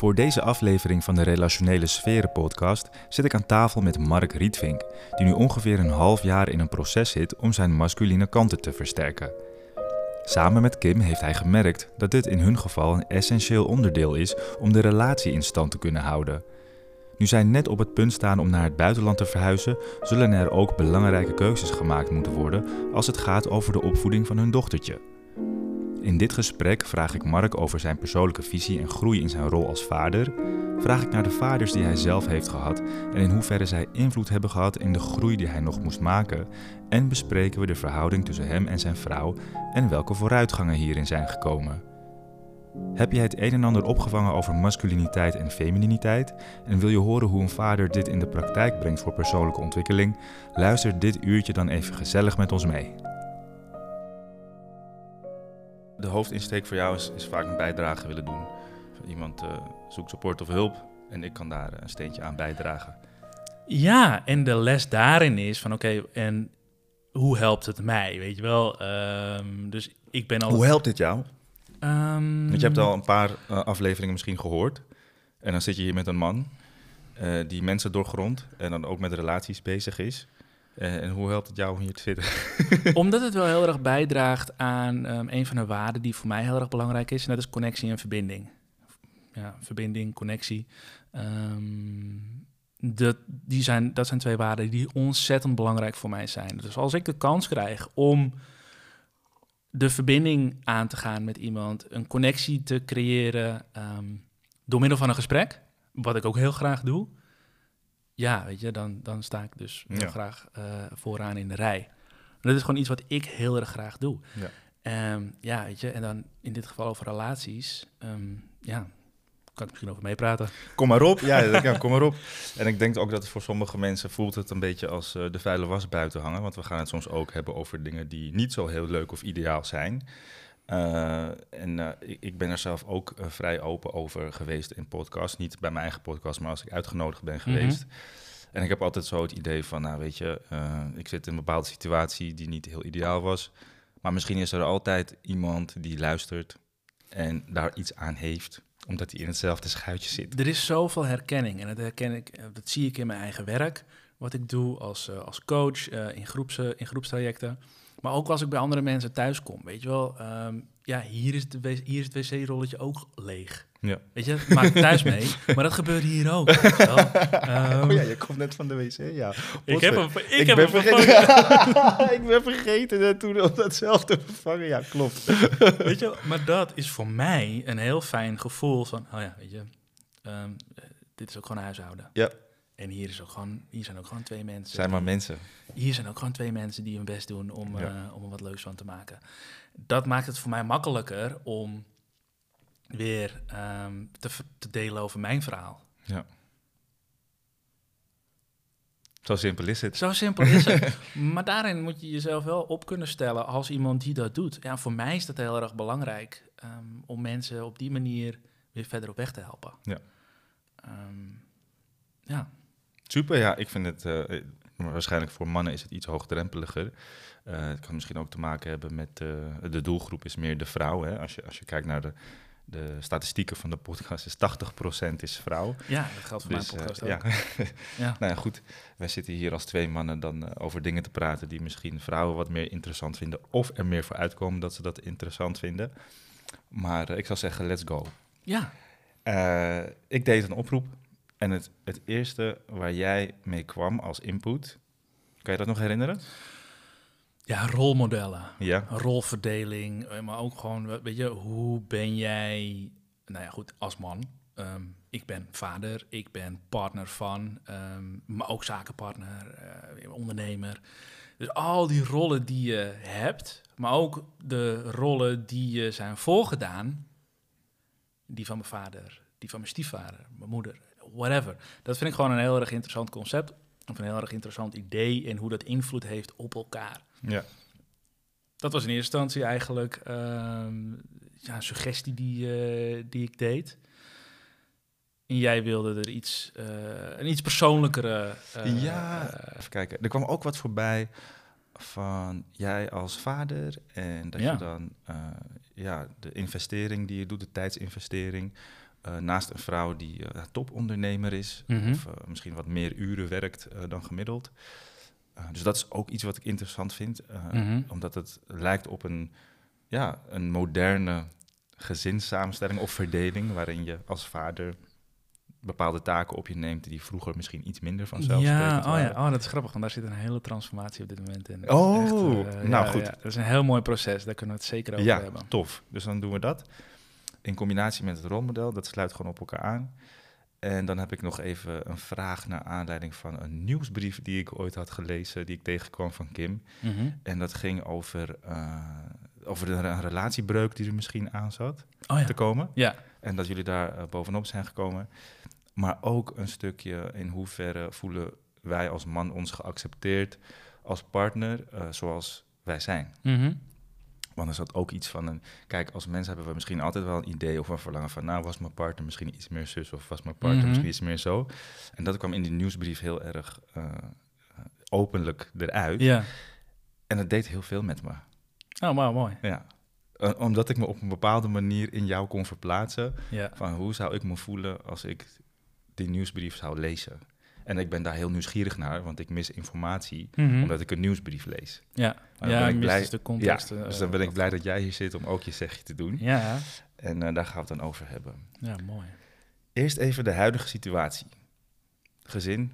Voor deze aflevering van de Relationele Sferen podcast zit ik aan tafel met Mark Rietvink, die nu ongeveer een half jaar in een proces zit om zijn masculine kanten te versterken. Samen met Kim heeft hij gemerkt dat dit in hun geval een essentieel onderdeel is om de relatie in stand te kunnen houden. Nu zij net op het punt staan om naar het buitenland te verhuizen, zullen er ook belangrijke keuzes gemaakt moeten worden als het gaat over de opvoeding van hun dochtertje. In dit gesprek vraag ik Mark over zijn persoonlijke visie en groei in zijn rol als vader. Vraag ik naar de vaders die hij zelf heeft gehad en in hoeverre zij invloed hebben gehad in de groei die hij nog moest maken. En bespreken we de verhouding tussen hem en zijn vrouw en welke vooruitgangen hierin zijn gekomen. Heb je het een en ander opgevangen over masculiniteit en femininiteit en wil je horen hoe een vader dit in de praktijk brengt voor persoonlijke ontwikkeling? Luister dit uurtje dan even gezellig met ons mee. De hoofdinsteek voor jou is, is vaak een bijdrage willen doen. Iemand uh, zoekt support of hulp en ik kan daar een steentje aan bijdragen. Ja, en de les daarin is van oké, en hoe helpt het mij, weet je wel? Um, dus ik ben al... Hoe helpt dit jou? Um, Want je hebt al een paar uh, afleveringen misschien gehoord. En dan zit je hier met een man uh, die mensen doorgrondt en dan ook met relaties bezig is. Uh, en hoe helpt het jou om hier te zitten? Omdat het wel heel erg bijdraagt aan um, een van de waarden die voor mij heel erg belangrijk is. En dat is connectie en verbinding. Ja, verbinding, connectie. Um, dat, die zijn, dat zijn twee waarden die ontzettend belangrijk voor mij zijn. Dus als ik de kans krijg om de verbinding aan te gaan met iemand, een connectie te creëren um, door middel van een gesprek, wat ik ook heel graag doe, ja, weet je, dan, dan sta ik dus heel ja. graag uh, vooraan in de rij. Dat is gewoon iets wat ik heel erg graag doe. Ja. Um, ja, weet je, en dan in dit geval over relaties, um, ja, kan ik misschien over meepraten. Kom maar op, ja, ja, kom maar op. En ik denk ook dat voor sommige mensen voelt het een beetje als uh, de vuile was buiten hangen. Want we gaan het soms ook hebben over dingen die niet zo heel leuk of ideaal zijn. Uh, en uh, ik, ik, ben er zelf ook uh, vrij open over geweest in podcast. Niet bij mijn eigen podcast, maar als ik uitgenodigd ben geweest. Mm -hmm. En ik heb altijd zo het idee van, nou weet je, ik zit in een bepaalde situatie die niet heel ideaal was. Maar misschien is er altijd iemand die luistert en daar iets aan heeft omdat hij in hetzelfde schuitje zit. Er is zoveel herkenning en dat herken ik, dat zie ik in mijn eigen werk, wat ik doe als, als coach in, groeps, in groepstrajecten. Maar ook als ik bij andere mensen thuis kom, weet je wel. Um, ja, hier is, de hier is het wc-rolletje ook leeg. Ja. Weet je, maak ik thuis mee. maar dat gebeurt hier ook. Um, oh ja, je komt net van de wc, ja. Ik heb hem, ik, ik heb ben hem vergeten. ik ben vergeten dat toen om dat zelf te vervangen. Ja, klopt. weet je, maar dat is voor mij een heel fijn gevoel van... Oh ja, weet je, um, dit is ook gewoon huishouden. Ja. En hier, is ook gewoon, hier zijn ook gewoon twee mensen. Zijn maar mensen. Hier zijn ook gewoon twee mensen die hun best doen om, ja. uh, om er wat leuks van te maken. Dat maakt het voor mij makkelijker om weer um, te, te, delen over mijn verhaal. Ja. Zo simpel is het. Zo simpel is het. maar daarin moet je jezelf wel op kunnen stellen als iemand die dat doet. Ja, voor mij is dat heel erg belangrijk um, om mensen op die manier weer verder op weg te helpen. Ja. Um, ja. Super, ja, ik vind het uh, waarschijnlijk voor mannen is het iets hoogdrempeliger. Uh, het kan misschien ook te maken hebben met uh, de doelgroep is meer de vrouw. Hè? Als, je, als je kijkt naar de, de statistieken van de podcast, is 80% is vrouw. Ja, dat geldt voor dus, mijn podcast ook. Ja. ja. nou ja, goed. Wij zitten hier als twee mannen dan over dingen te praten die misschien vrouwen wat meer interessant vinden. Of er meer voor uitkomen dat ze dat interessant vinden. Maar ik zou zeggen, let's go. Ja. ik deed een oproep en het, het eerste waar jij mee kwam als input, kan je dat nog herinneren? Ja, rolmodellen. Ja. Rolverdeling, maar ook gewoon, weet je, hoe ben jij, nou ja, goed, als man. Um, ik ben vader, ik ben partner van, um, maar ook zakenpartner, uh, ondernemer. Dus al die rollen die je hebt, maar ook de rollen die je zijn voorgedaan, die van mijn vader, die van mijn stiefvader, mijn moeder, whatever. Dat vind ik gewoon een heel erg interessant concept. Of een heel erg interessant idee en hoe dat invloed heeft op elkaar. Ja. Dat was in eerste instantie eigenlijk uh, ja, een suggestie die, uh, die ik deed. En jij wilde er iets, uh, een iets persoonlijkere... ja, even kijken. Er kwam ook wat voorbij van jij als vader en dat ja. je dan ja, de investering die je doet, de tijdsinvestering Eh, naast een vrouw die eh, topondernemer is, Mhm. of eh, misschien wat meer uren werkt dan gemiddeld. Dus dat is ook iets wat ik interessant vind, Mhm. omdat het lijkt op een, ja, een moderne gezinssamenstelling of verdeling, waarin je als vader bepaalde taken op je neemt die vroeger misschien iets minder vanzelfsprekend Ja, oh ja, waren. oh, dat is grappig, want daar zit een hele transformatie op dit moment in. Oh, nou ja, goed. ja, dat is een heel mooi proces, daar kunnen we het zeker over Ja, hebben. tof. Dus dan doen we dat. In combinatie met het rolmodel, dat sluit gewoon op elkaar aan. En dan heb ik nog even een vraag naar aanleiding van een nieuwsbrief die ik ooit had gelezen, die ik tegenkwam van Kim. Mhm. En dat ging over, eh, over een relatiebreuk die er misschien aan zat Oh ja. te komen. Ja, En dat jullie daar eh, bovenop zijn gekomen. Maar ook een stukje in hoeverre voelen wij als man ons geaccepteerd als partner eh, zoals wij zijn. Mhm. Want er zat ook iets van een... Kijk, als mensen hebben we misschien altijd wel een idee of een verlangen van... nou, was mijn partner misschien iets meer zus of was mijn partner Mhm. misschien iets meer zo. En dat kwam in die nieuwsbrief heel erg eh, openlijk eruit. ja. En het deed heel veel met me. Oh, wauw, mooi. Ja. Omdat ik me op een bepaalde manier in jou kon verplaatsen... Ja. van hoe zou ik me voelen als ik die nieuwsbrief zou lezen. En ik ben daar heel nieuwsgierig naar, want ik mis informatie... Mhm. omdat ik een nieuwsbrief lees. Ja, ja ik blij- dus de context. ja, eh, dus dan ben ik blij dat jij hier zit om ook je zegje te doen. Ja, En eh, daar gaan we het dan over hebben. ja, mooi. Eerst even de huidige situatie. Gezin,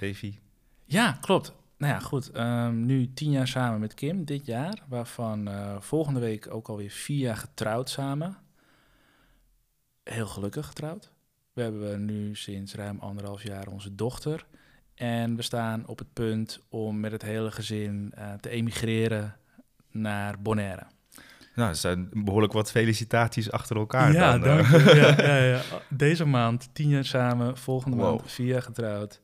Evi. Ja, klopt. Nou ja, goed. ehm, nu tien jaar samen met Kim, dit jaar. Waarvan eh, volgende week ook alweer vier jaar getrouwd samen. Heel gelukkig getrouwd. We hebben nu sinds ruim anderhalf jaar onze dochter. En we staan op het punt om met het hele gezin eh, te emigreren naar Bonaire. Nou, zijn behoorlijk wat felicitaties achter elkaar. ja, dan, dank je. Ja, ja, ja. Deze maand tien jaar samen, volgende Wow. maand vier jaar getrouwd.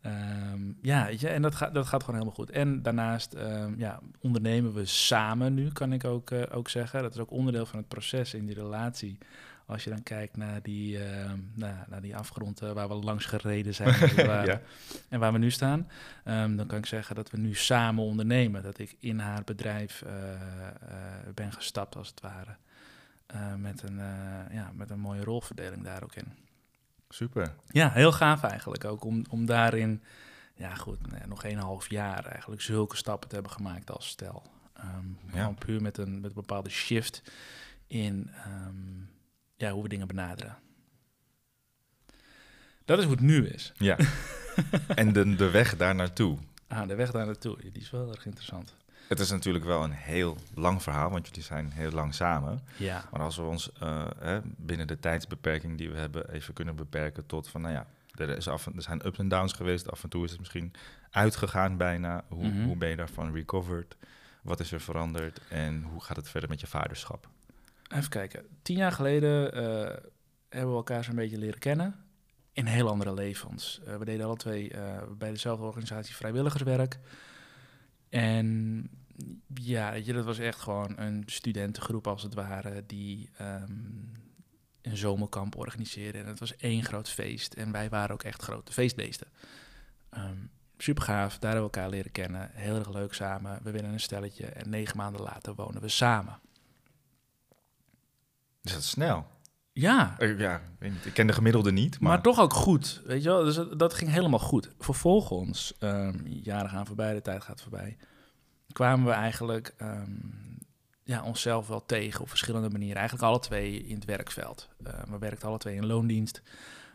Ehm, ja, je, en dat gaat, dat gaat gewoon helemaal goed. En daarnaast ehm, ja, ondernemen we samen nu, kan ik ook, eh, ook zeggen. Dat is ook onderdeel van het proces in die relatie. Als je dan kijkt naar die, ehm, nou, naar die afgrond eh, waar we langs gereden zijn Ja. en waar we nu staan, ehm, dan kan ik zeggen dat we nu samen ondernemen. Dat ik in haar bedrijf eh, eh, ben gestapt, als het ware. Met, een, ja, met een mooie rolverdeling daar ook in. Super. Ja, heel gaaf eigenlijk ook om, om daarin, ja goed, nou ja, nog een half jaar eigenlijk zulke stappen te hebben gemaakt als stel. Ehm, Gewoon puur met een, met een bepaalde shift in ja, hoe we dingen benaderen. Dat is hoe het nu is. Ja. en de, de weg daar naartoe. Ah, de weg daar naartoe, die is wel erg interessant. Het is natuurlijk wel een heel lang verhaal, want jullie zijn heel lang samen. Ja, Maar als we ons eh, hè, binnen de tijdsbeperking die we hebben even kunnen beperken tot van, nou ja, er, is af en, er zijn ups en downs geweest. Af en toe is het misschien uitgegaan bijna. Hoe, Mhm. hoe ben je daarvan recovered? Wat is er veranderd? En hoe gaat het verder met je vaderschap? Even kijken. Tien jaar geleden eh, hebben we elkaar zo'n beetje leren kennen. In heel andere levens. Eh, we deden alle twee eh, bij dezelfde organisatie vrijwilligerswerk. En ja, dat was echt gewoon een studentengroep als het ware... die ehm, een zomerkamp organiseerde. En het was één groot feest. En wij waren ook echt grote feestbeesten. Ehm super gaaf, daar hebben we elkaar leren kennen. Heel erg leuk samen. We winnen een stelletje. En negen maanden later wonen we samen. Is dat snel? Ja, Eh, ja, ik, weet niet. ik ken de gemiddelde niet, Maar, maar, toch ook goed, weet je wel. Dus dat, dat ging helemaal goed. Vervolgens, ehm, jaren gaan voorbij, de tijd gaat voorbij, kwamen we eigenlijk ehm, ja, onszelf wel tegen op verschillende manieren. Eigenlijk alle twee in het werkveld. Eh, we werkten alle twee in loondienst.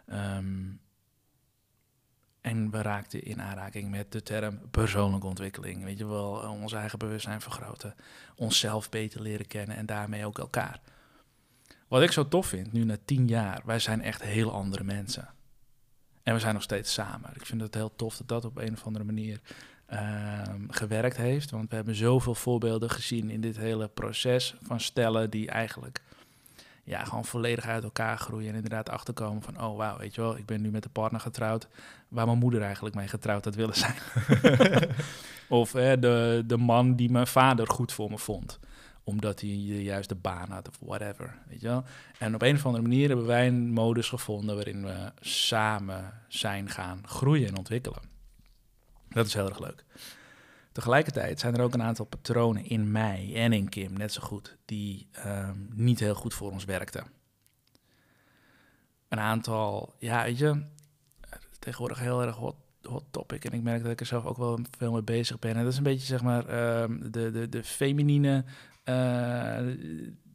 Ehm, en we raakten in aanraking met de term persoonlijke ontwikkeling. Weet je wel, ons eigen bewustzijn vergroten, onszelf beter leren kennen en daarmee ook elkaar. Wat ik zo tof vind, nu na tien jaar, wij zijn echt heel andere mensen. En we zijn nog steeds samen. Ik vind het heel tof dat dat op een of andere manier ehm, gewerkt heeft. Want we hebben zoveel voorbeelden gezien in dit hele proces van stellen die eigenlijk ja, gewoon volledig uit elkaar groeien. En inderdaad achterkomen van, oh wauw, weet je wel, ik ben nu met de partner getrouwd waar mijn moeder eigenlijk mee getrouwd had willen zijn. of de, de man die mijn vader goed voor me vond omdat hij de juiste baan had of whatever, weet je wel. En op een of andere manier hebben wij een modus gevonden waarin we samen zijn gaan groeien en ontwikkelen. Dat is heel erg leuk. Tegelijkertijd zijn er ook een aantal patronen in mij en in Kim, net zo goed, die ehm, niet heel goed voor ons werkten. een aantal, ja, weet je, tegenwoordig heel erg hot, hot topic. En ik merk dat ik er zelf ook wel veel mee bezig ben. En dat is een beetje, zeg maar, ehm, de, de, de feminine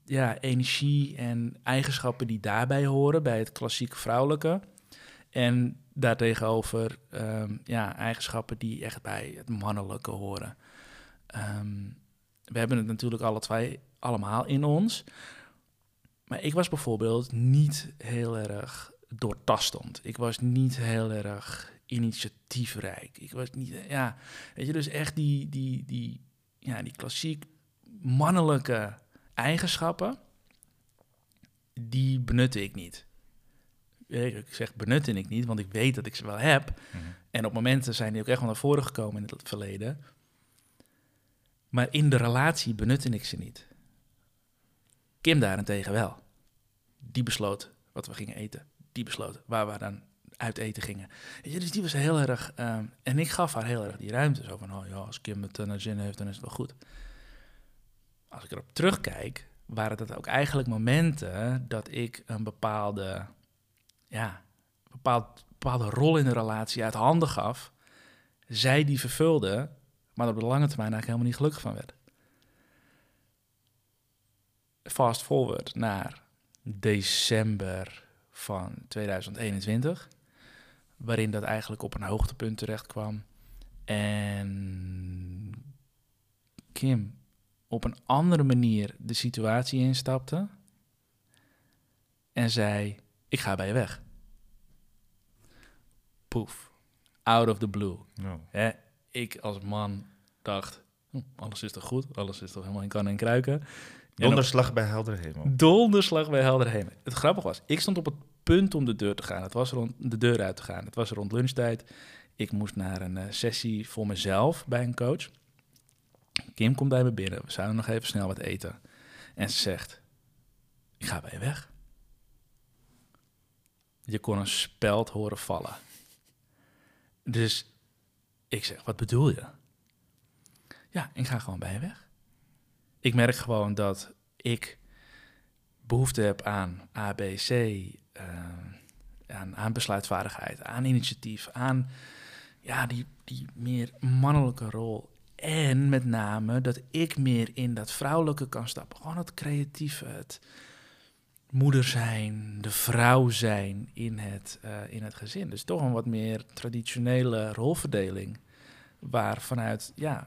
ja, energie en eigenschappen die daarbij horen, bij het klassiek vrouwelijke. En daartegenover ehm, ja, eigenschappen die echt bij het mannelijke horen. Ehm, we hebben het natuurlijk alle twee allemaal in ons. Maar ik was bijvoorbeeld niet heel erg doortastend. Ik was niet heel erg initiatiefrijk. Ik was niet, ja, weet je, dus echt die, die, die, ja, die klassiek mannelijke eigenschappen, die benutte ik niet. Ik zeg benutte ik niet, want ik weet dat ik ze wel heb. Mhm. En op momenten zijn die ook echt wel naar voren gekomen in het verleden. Maar in de relatie benutte ik ze niet. Kim daarentegen wel. Die besloot wat we gingen eten. Die besloot waar we dan uit eten gingen. je, dus die was heel erg... Ehm, en ik gaf haar heel erg die ruimte. Zo van, oh ja, als Kim het naar zin heeft, dan is het wel goed. Als ik erop terugkijk, waren dat ook eigenlijk momenten dat ik een bepaalde, ja, bepaald, bepaalde rol in de relatie uit handen gaf. Zij die vervulde, maar op de lange termijn eigenlijk helemaal niet gelukkig van werd. Fast forward naar december van 2021, waarin dat eigenlijk op een hoogtepunt terecht kwam. En Kim op een andere manier de situatie instapte en zei: Ik ga bij je weg. Poef. Out of the blue. Hè? Ik als man dacht: hm, Alles is toch goed? Alles is toch helemaal in kan en kruiken? Donderslag bij helder hemel. Donderslag bij helder hemel. Het grappige was, ik stond op het punt om de deur te gaan. Het was rond de deur uit te gaan. Het was rond lunchtijd. Ik moest naar een uh, sessie voor mezelf bij een coach. Kim komt bij me binnen. We zouden nog even snel wat eten. En ze zegt: Ik ga bij je weg. Je kon een speld horen vallen. Dus ik zeg: Wat bedoel je? Ja, ik ga gewoon bij je weg. Ik merk gewoon dat ik behoefte heb aan ABC, uh, aan, aan besluitvaardigheid, aan initiatief, aan ja, die, die meer mannelijke rol. En met name dat ik meer in dat vrouwelijke kan stappen. Gewoon het creatieve, het moeder zijn, de vrouw zijn in het, uh, in het gezin. Dus toch een wat meer traditionele rolverdeling. Waar vanuit ja,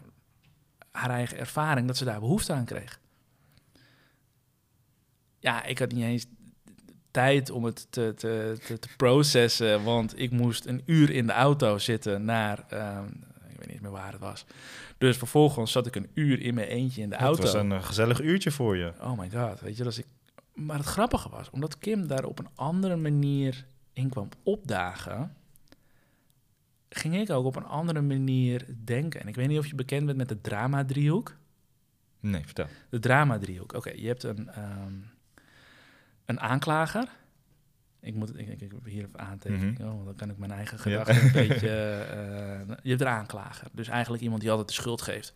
haar eigen ervaring dat ze daar behoefte aan kreeg. Ja, ik had niet eens tijd om het te, te, te, processen, want ik moest een uur in de auto zitten naar, uh, ik weet niet meer waar het was. Dus vervolgens zat ik een uur in mijn eentje in de auto. Het was een uh, gezellig uurtje voor je. Oh my god, weet je, dat ik... Maar het grappige was, omdat Kim daar op een andere manier in kwam opdagen, ging ik ook op een andere manier denken. En ik weet niet of je bekend bent met de drama-driehoek. Nee, vertel. De drama-driehoek. Oké, je hebt een, um, een aanklager. Ik moet ik, ik, ik hier even aantekenen, mm -hmm. dan kan ik mijn eigen gedachten een beetje... Uh, je hebt een aanklager. Dus eigenlijk iemand die altijd de schuld geeft.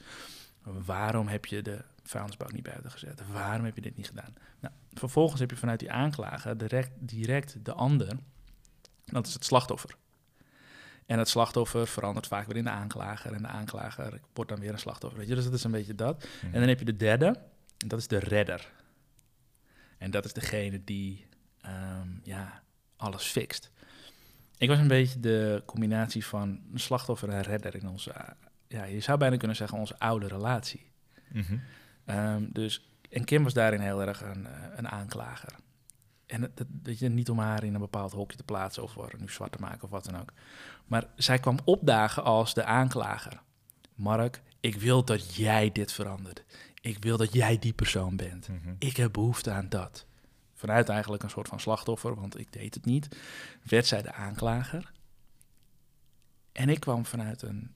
Waarom heb je de vuilnisbak niet buiten gezet? Waarom heb je dit niet gedaan? Nou, vervolgens heb je vanuit die aanklager direct, direct de ander. Dat is het slachtoffer. En het slachtoffer verandert vaak weer in de aanklager. En de aanklager wordt dan weer een slachtoffer. Weet je? Dus dat is een beetje dat. Mm. En dan heb je de derde. En dat is de redder. En dat is degene die um, ja, alles fixt. Ik was een beetje de combinatie van een slachtoffer en redder in onze, ja, je zou bijna kunnen zeggen, onze oude relatie. Mm -hmm. um, dus, en Kim was daarin heel erg een, een aanklager. En dat, dat je niet om haar in een bepaald hokje te plaatsen of haar nu zwart te maken of wat dan ook. Maar zij kwam opdagen als de aanklager. Mark, ik wil dat jij dit verandert. Ik wil dat jij die persoon bent. Mm -hmm. Ik heb behoefte aan dat. Vanuit eigenlijk een soort van slachtoffer, want ik deed het niet, werd zij de aanklager. En ik kwam vanuit een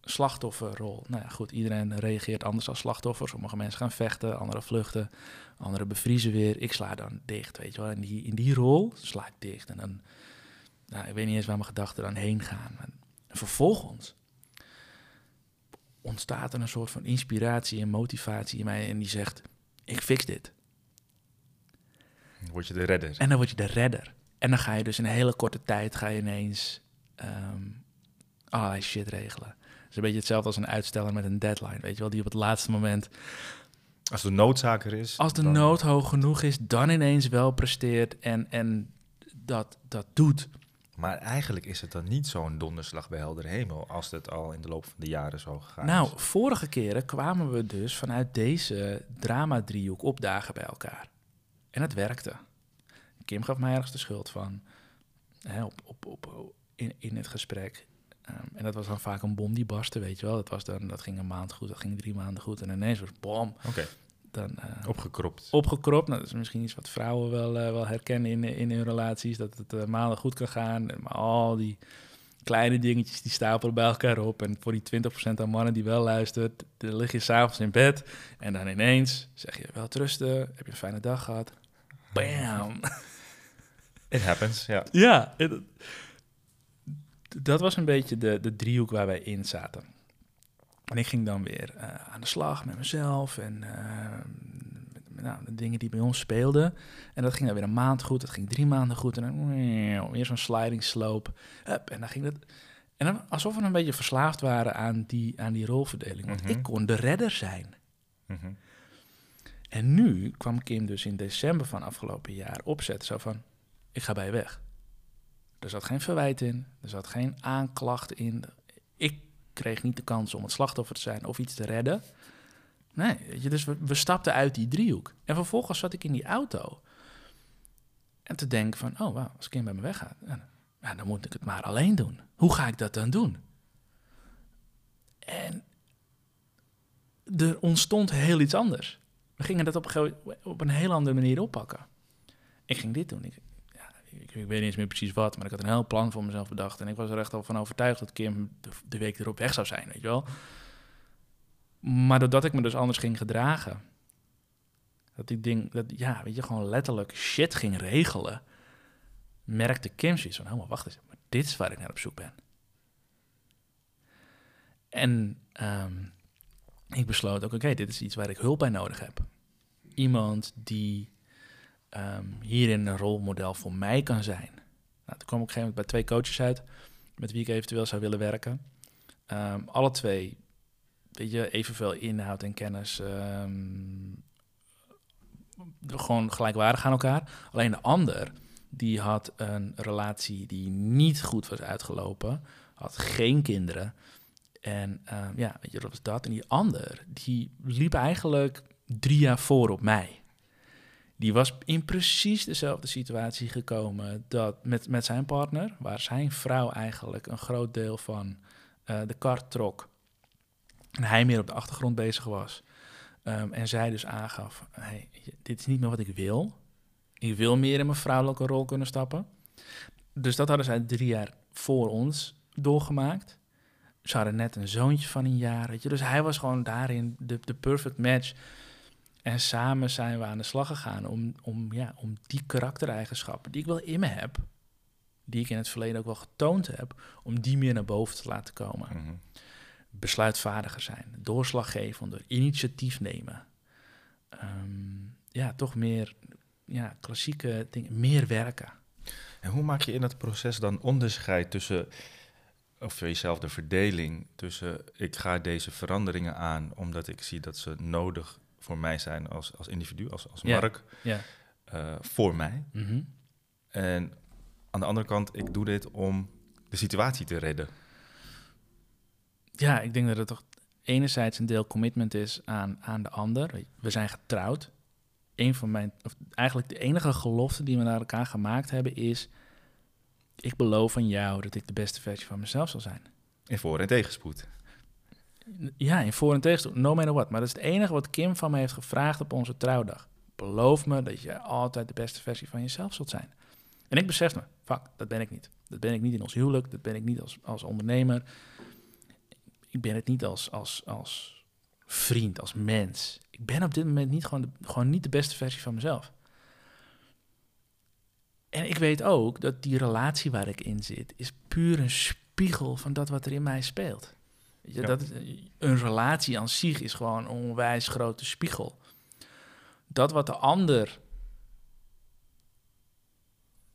slachtofferrol. Nou ja, goed, iedereen reageert anders als slachtoffer. Sommige mensen gaan vechten, anderen vluchten, anderen bevriezen weer. Ik sla dan dicht, weet je wel. In die, in die rol sla ik dicht. En dan, nou, ik weet niet eens waar mijn gedachten dan heen gaan. En vervolgens ontstaat er een soort van inspiratie en motivatie in mij. En die zegt, ik fix dit. Word je de redder. En dan word je de redder. En dan ga je dus in een hele korte tijd ga je ineens allerlei shit regelen. Het is een beetje hetzelfde als een uitsteller met een deadline, weet je wel, die op het laatste moment Als de noodzaak er is. als de dan- nood hoog genoeg is, dan ineens wel presteert en, en dat, dat doet. Maar eigenlijk is het dan niet zo'n donderslag bij helder hemel als het al in de loop van de jaren zo gegaan nou, is. vorige keren kwamen we dus vanuit deze drama-driehoek opdagen bij elkaar. En het werkte. Kim gaf mij ergens de schuld van hè, op, op, op, in, in het gesprek. Ehm, en dat was dan vaak een bom die barstte, weet je wel. Dat, was dan, dat ging een maand goed, dat ging drie maanden goed. En ineens was bom, Oké, dan eh, opgekropt. opgekropt. Nou, dat is misschien iets wat vrouwen wel, eh, wel herkennen in, in hun relaties. Dat het eh, maanden goed kan gaan. Maar al die kleine dingetjes die stapelen bij elkaar op. En voor die 20% aan mannen die wel luistert, dan lig je s'avonds in bed. En dan ineens zeg je wel trusten. Heb je een fijne dag gehad? Bam! It happens, ja. Ja, het- dat was een beetje de, de driehoek waar wij in zaten. En ik ging dan weer eh, aan de slag met mezelf en eh, met, met, nou, de dingen die bij ons speelden. En dat ging dan weer een maand goed, dat ging drie maanden goed. En dan weer zo'n sliding slope. En dan ging dat... En dan, alsof we een beetje verslaafd waren aan die, aan die rolverdeling. Want Mhm. ik kon de redder zijn. Mhm. En nu kwam Kim dus in december van afgelopen jaar opzetten. Zo van, ik ga bij je weg. Er zat geen verwijt in. Er zat geen aanklacht in. Ik kreeg niet de kans om het slachtoffer te zijn of iets te redden. Nee, weet je, dus we, stapten uit die driehoek. En vervolgens zat ik in die auto. En te denken van, oh wauw, als Kim bij me weggaat... dan moet ik het maar alleen doen. Hoe ga ik dat dan doen? En er ontstond heel iets anders. We gingen dat op een, op een heel andere manier oppakken. Ik ging dit doen. Ik, ja, ik, weet niet eens meer precies wat, maar ik had een heel plan voor mezelf bedacht. En ik was er echt al van overtuigd dat Kim de, week erop weg zou zijn, weet je wel. Maar doordat ik me dus anders ging gedragen, dat ik ding, dat, ja, weet je, gewoon letterlijk shit ging regelen, merkte Kim zoiets van, maar wacht eens, maar dit is waar ik naar op zoek ben. En ehm, ik besloot ook, oké, dit is iets waar ik hulp bij nodig heb. Iemand die ehm, hierin een rolmodel voor mij kan zijn. Nou, toen kwam ik op een gegeven moment bij twee coaches uit, met wie ik eventueel zou willen werken. Ehm, alle twee, weet je, evenveel inhoud en kennis, ehm, gewoon gelijkwaardig aan elkaar. Alleen de ander, die had een relatie die niet goed was uitgelopen, had geen kinderen. En ja, weet je, dat was dat. En die ander, die liep eigenlijk drie jaar voor op mij. Die was in precies dezelfde situatie gekomen dat met, met zijn partner, waar zijn vrouw eigenlijk een groot deel van eh, de kar trok. En hij meer op de achtergrond bezig was. Ehm, en zij dus aangaf, hey, dit is niet meer wat ik wil. Ik wil meer in mijn vrouwelijke rol kunnen stappen. Dus dat hadden zij drie jaar voor ons doorgemaakt. Ze hadden net een zoontje van een jaar, weet je. Dus hij was gewoon daarin de, de perfect match. En samen zijn we aan de slag gegaan om, om, ja, om die karaktereigenschappen die ik wel in me heb, die ik in het verleden ook wel getoond heb, om die meer naar boven te laten komen. Mhm. Besluitvaardiger zijn, doorslaggevender, initiatief nemen. Ehm, ja, toch meer ja, klassieke dingen, meer werken. En hoe maak je in dat proces dan onderscheid tussen, of voor jezelf de verdeling tussen ik ga deze veranderingen aan omdat ik zie dat ze nodig voor mij zijn als, als individu, als, als mark, Ja. eh, voor mij. Mhm. En aan de andere kant, ik doe dit om de situatie te redden. Ja, ik denk dat het toch enerzijds een deel commitment is aan, aan de ander. We zijn getrouwd. Een van mijn, of eigenlijk de enige gelofte die we naar elkaar gemaakt hebben is... Ik beloof aan jou dat ik de beste versie van mezelf zal zijn. In voor- en tegenspoed. Ja, in voor- en tegenstand, no matter what. Maar dat is het enige wat Kim van me heeft gevraagd op onze trouwdag. Beloof me dat je altijd de beste versie van jezelf zult zijn. En ik besef me, fuck, dat ben ik niet. Dat ben ik niet in ons huwelijk, dat ben ik niet als, als ondernemer. Ik ben het niet als, als, als vriend, als mens. Ik ben op dit moment niet gewoon, gewoon niet de beste versie van mezelf. En ik weet ook dat die relatie waar ik in zit, is puur een spiegel van dat wat er in mij speelt. Weet je, Ja. dat, is- een relatie aan zich is gewoon een onwijs grote spiegel. Dat wat de ander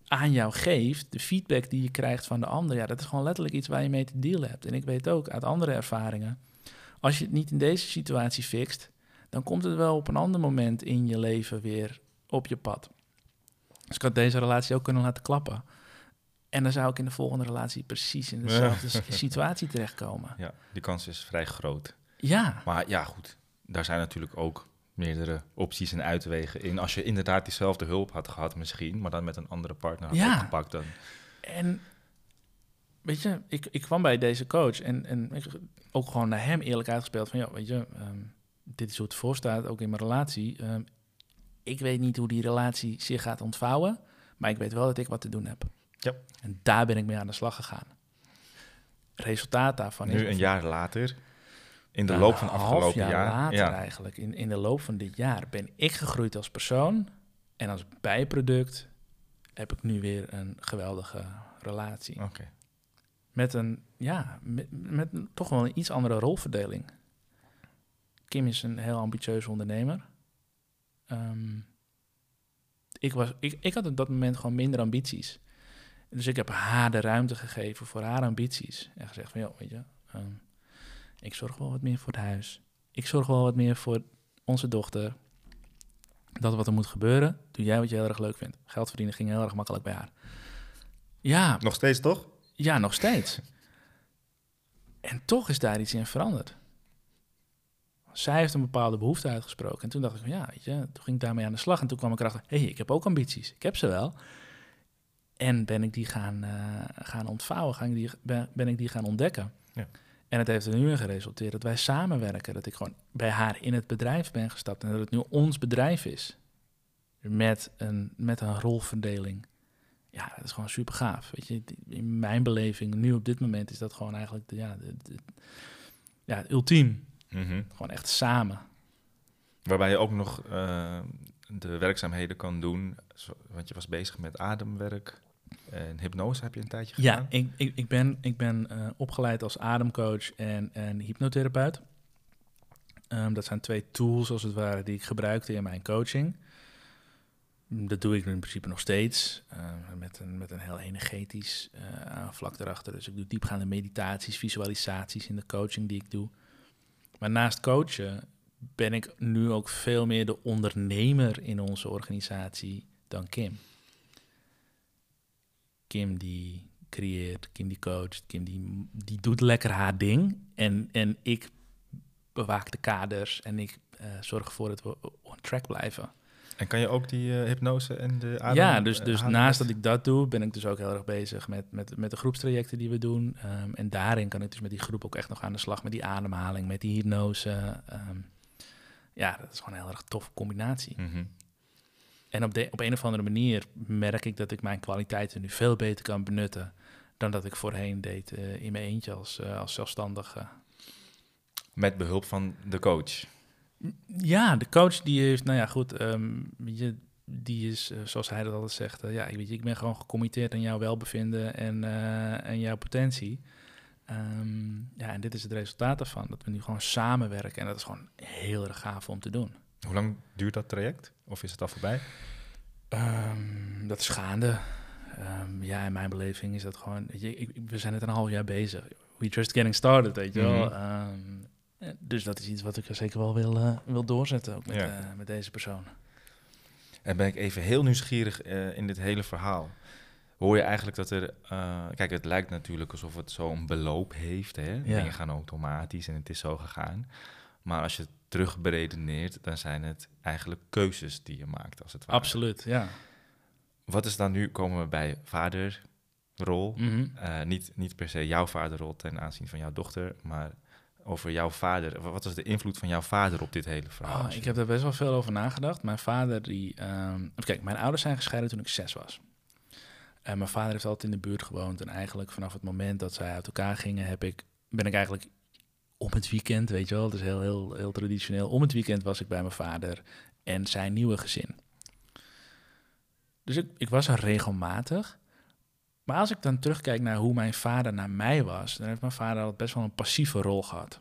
aan jou geeft, de feedback die je krijgt van de ander, ja, dat is gewoon letterlijk iets waar je mee te dealen hebt. En ik weet ook uit andere ervaringen, als je het niet in deze situatie fixt, dan komt het wel op een ander moment in je leven weer op je pad. Dus ik had deze relatie ook kunnen laten klappen. En dan zou ik in de volgende relatie precies in dezelfde situatie terechtkomen. Ja, die kans is vrij groot. Ja. Maar ja, goed. Daar zijn natuurlijk ook meerdere opties en uitwegen in. Als je inderdaad diezelfde hulp had gehad misschien, maar dan met een andere partner had Ja. opgepakt dan. En weet je, ik, ik kwam bij deze coach en, en ik, ook gewoon naar hem eerlijk uitgespeeld van, ja, weet je, ehm, dit is hoe het voor staat, ook in mijn relatie. Ehm, ik weet niet hoe die relatie zich gaat ontvouwen, maar ik weet wel dat ik wat te doen heb. Ja. En daar ben ik mee aan de slag gegaan. Resultaat daarvan is Nu een jaar later, in de Ja, loop van een half afgelopen jaar, jaar. later ja. eigenlijk, in, in de loop van dit jaar, ben ik gegroeid als persoon. En als bijproduct heb ik nu weer een geweldige relatie. Oké. Met een, ja, met, met een- toch wel een iets andere rolverdeling. Kim is een heel ambitieuze ondernemer. Ehm, ik, was, ik, ik had op dat moment gewoon minder ambities. Dus ik heb haar de ruimte gegeven voor haar ambities. En gezegd van, joh, weet je, ehm, ik zorg wel wat meer voor het huis. Ik zorg wel wat meer voor onze dochter. Dat wat er moet gebeuren, doe jij wat je heel erg leuk vindt. Geld verdienen ging heel erg makkelijk bij haar. Ja, Nog steeds toch? ja, nog steeds. En toch is daar iets in veranderd. Zij heeft een bepaalde behoefte uitgesproken. En toen dacht ik van ja, weet je, toen ging ik daarmee aan de slag. En toen kwam ik erachter, hé, hey, ik heb ook ambities. Ik heb ze wel. En ben ik die gaan, eh, gaan ontvouwen, gaan die, ben, ben ik die gaan ontdekken. Ja. En het heeft er nu in geresulteerd dat wij samenwerken. Dat ik gewoon bij haar in het bedrijf ben gestapt. En dat het nu ons bedrijf is. Met een, met een rolverdeling. Ja, dat is gewoon super gaaf. Weet je, in mijn beleving, nu op dit moment, is dat gewoon eigenlijk de, ja, de, de- ja, het ultiem. Mhm. Gewoon echt samen. Waarbij je ook nog eh, de werkzaamheden kan doen. Want je was bezig met ademwerk en hypnose heb je een tijdje Ja, gedaan. ik, ik, ik ben, ik ben eh, opgeleid als ademcoach en, en hypnotherapeut. Ehm, dat zijn twee tools, als het ware, die ik gebruikte in mijn coaching. Dat doe ik nu in principe nog steeds, eh, met, een, met een heel energetisch eh, vlak erachter. Dus ik doe diepgaande meditaties, visualisaties in de coaching die ik doe. Maar naast coachen ben ik nu ook veel meer de ondernemer in onze organisatie dan Kim. Kim die creëert, Kim die coacht, Kim die, die doet lekker haar ding. En, en ik bewaak de kaders en ik eh, zorg ervoor dat we on track blijven. En kan je ook die eh, hypnose en de adem... ja, dus, eh, dus adem- naast dat ik dat doe, ben ik dus ook heel erg bezig met, met, met de groepstrajecten die we doen. Ehm, en daarin kan ik dus met die groep ook echt nog aan de slag met die ademhaling, met die hypnose. Ehm, ja, dat is gewoon een heel erg toffe combinatie. Mhm. En op, de, op een of andere manier merk ik dat ik mijn kwaliteiten nu veel beter kan benutten dan dat ik voorheen deed eh, in mijn eentje als, eh, als zelfstandige. Met behulp van de coach. Ja, de coach die heeft, nou ja, goed, ehm, je, die is, eh, zoals hij dat altijd zegt, ja, ik weet je, ik ben gewoon gecommitteerd aan jouw welbevinden en, en jouw potentie. Ehm, ja, en dit is het resultaat daarvan, dat we nu gewoon samenwerken en dat is gewoon heel erg gaaf om te doen. Hoe lang duurt dat traject? Of is het al voorbij? Ehm, dat is gaande. Ehm, ja, in mijn beleving is dat gewoon... Weet je, ik, we zijn net een half jaar bezig. We just getting started, weet je wel. Mhm. Ehm, eh, dus dat is iets wat ik zeker wel wil, eh, wil doorzetten, ook met, Ja. eh, met deze persoon. En ben ik even heel nieuwsgierig eh, in dit hele verhaal. Hoor je eigenlijk dat er... kijk, het lijkt natuurlijk alsof het zo'n beloop heeft. Hè? Ja. Dingen gaan automatisch en het is zo gegaan. Maar als je het terug beredeneert, dan zijn het eigenlijk keuzes die je maakt, als het ware. Absoluut, ja. Wat is dan nu, komen we bij vaderrol. Eh, niet, niet per se jouw vaderrol ten aanzien van jouw dochter, maar over jouw vader. Wat was de invloed van jouw vader op dit hele verhaal? Oh, ik heb daar best wel veel over nagedacht. Mijn vader, die... ehm, kijk, mijn ouders zijn gescheiden toen ik zes was. En mijn vader heeft altijd in de buurt gewoond. En eigenlijk vanaf het moment dat zij uit elkaar gingen, heb ik, ben ik eigenlijk om het weekend, weet je wel, dus heel, heel, heel traditioneel. Om het weekend was ik bij mijn vader en zijn nieuwe gezin. Dus ik, ik was er regelmatig. Maar als ik dan terugkijk naar hoe mijn vader naar mij was, dan heeft mijn vader altijd best wel een passieve rol gehad.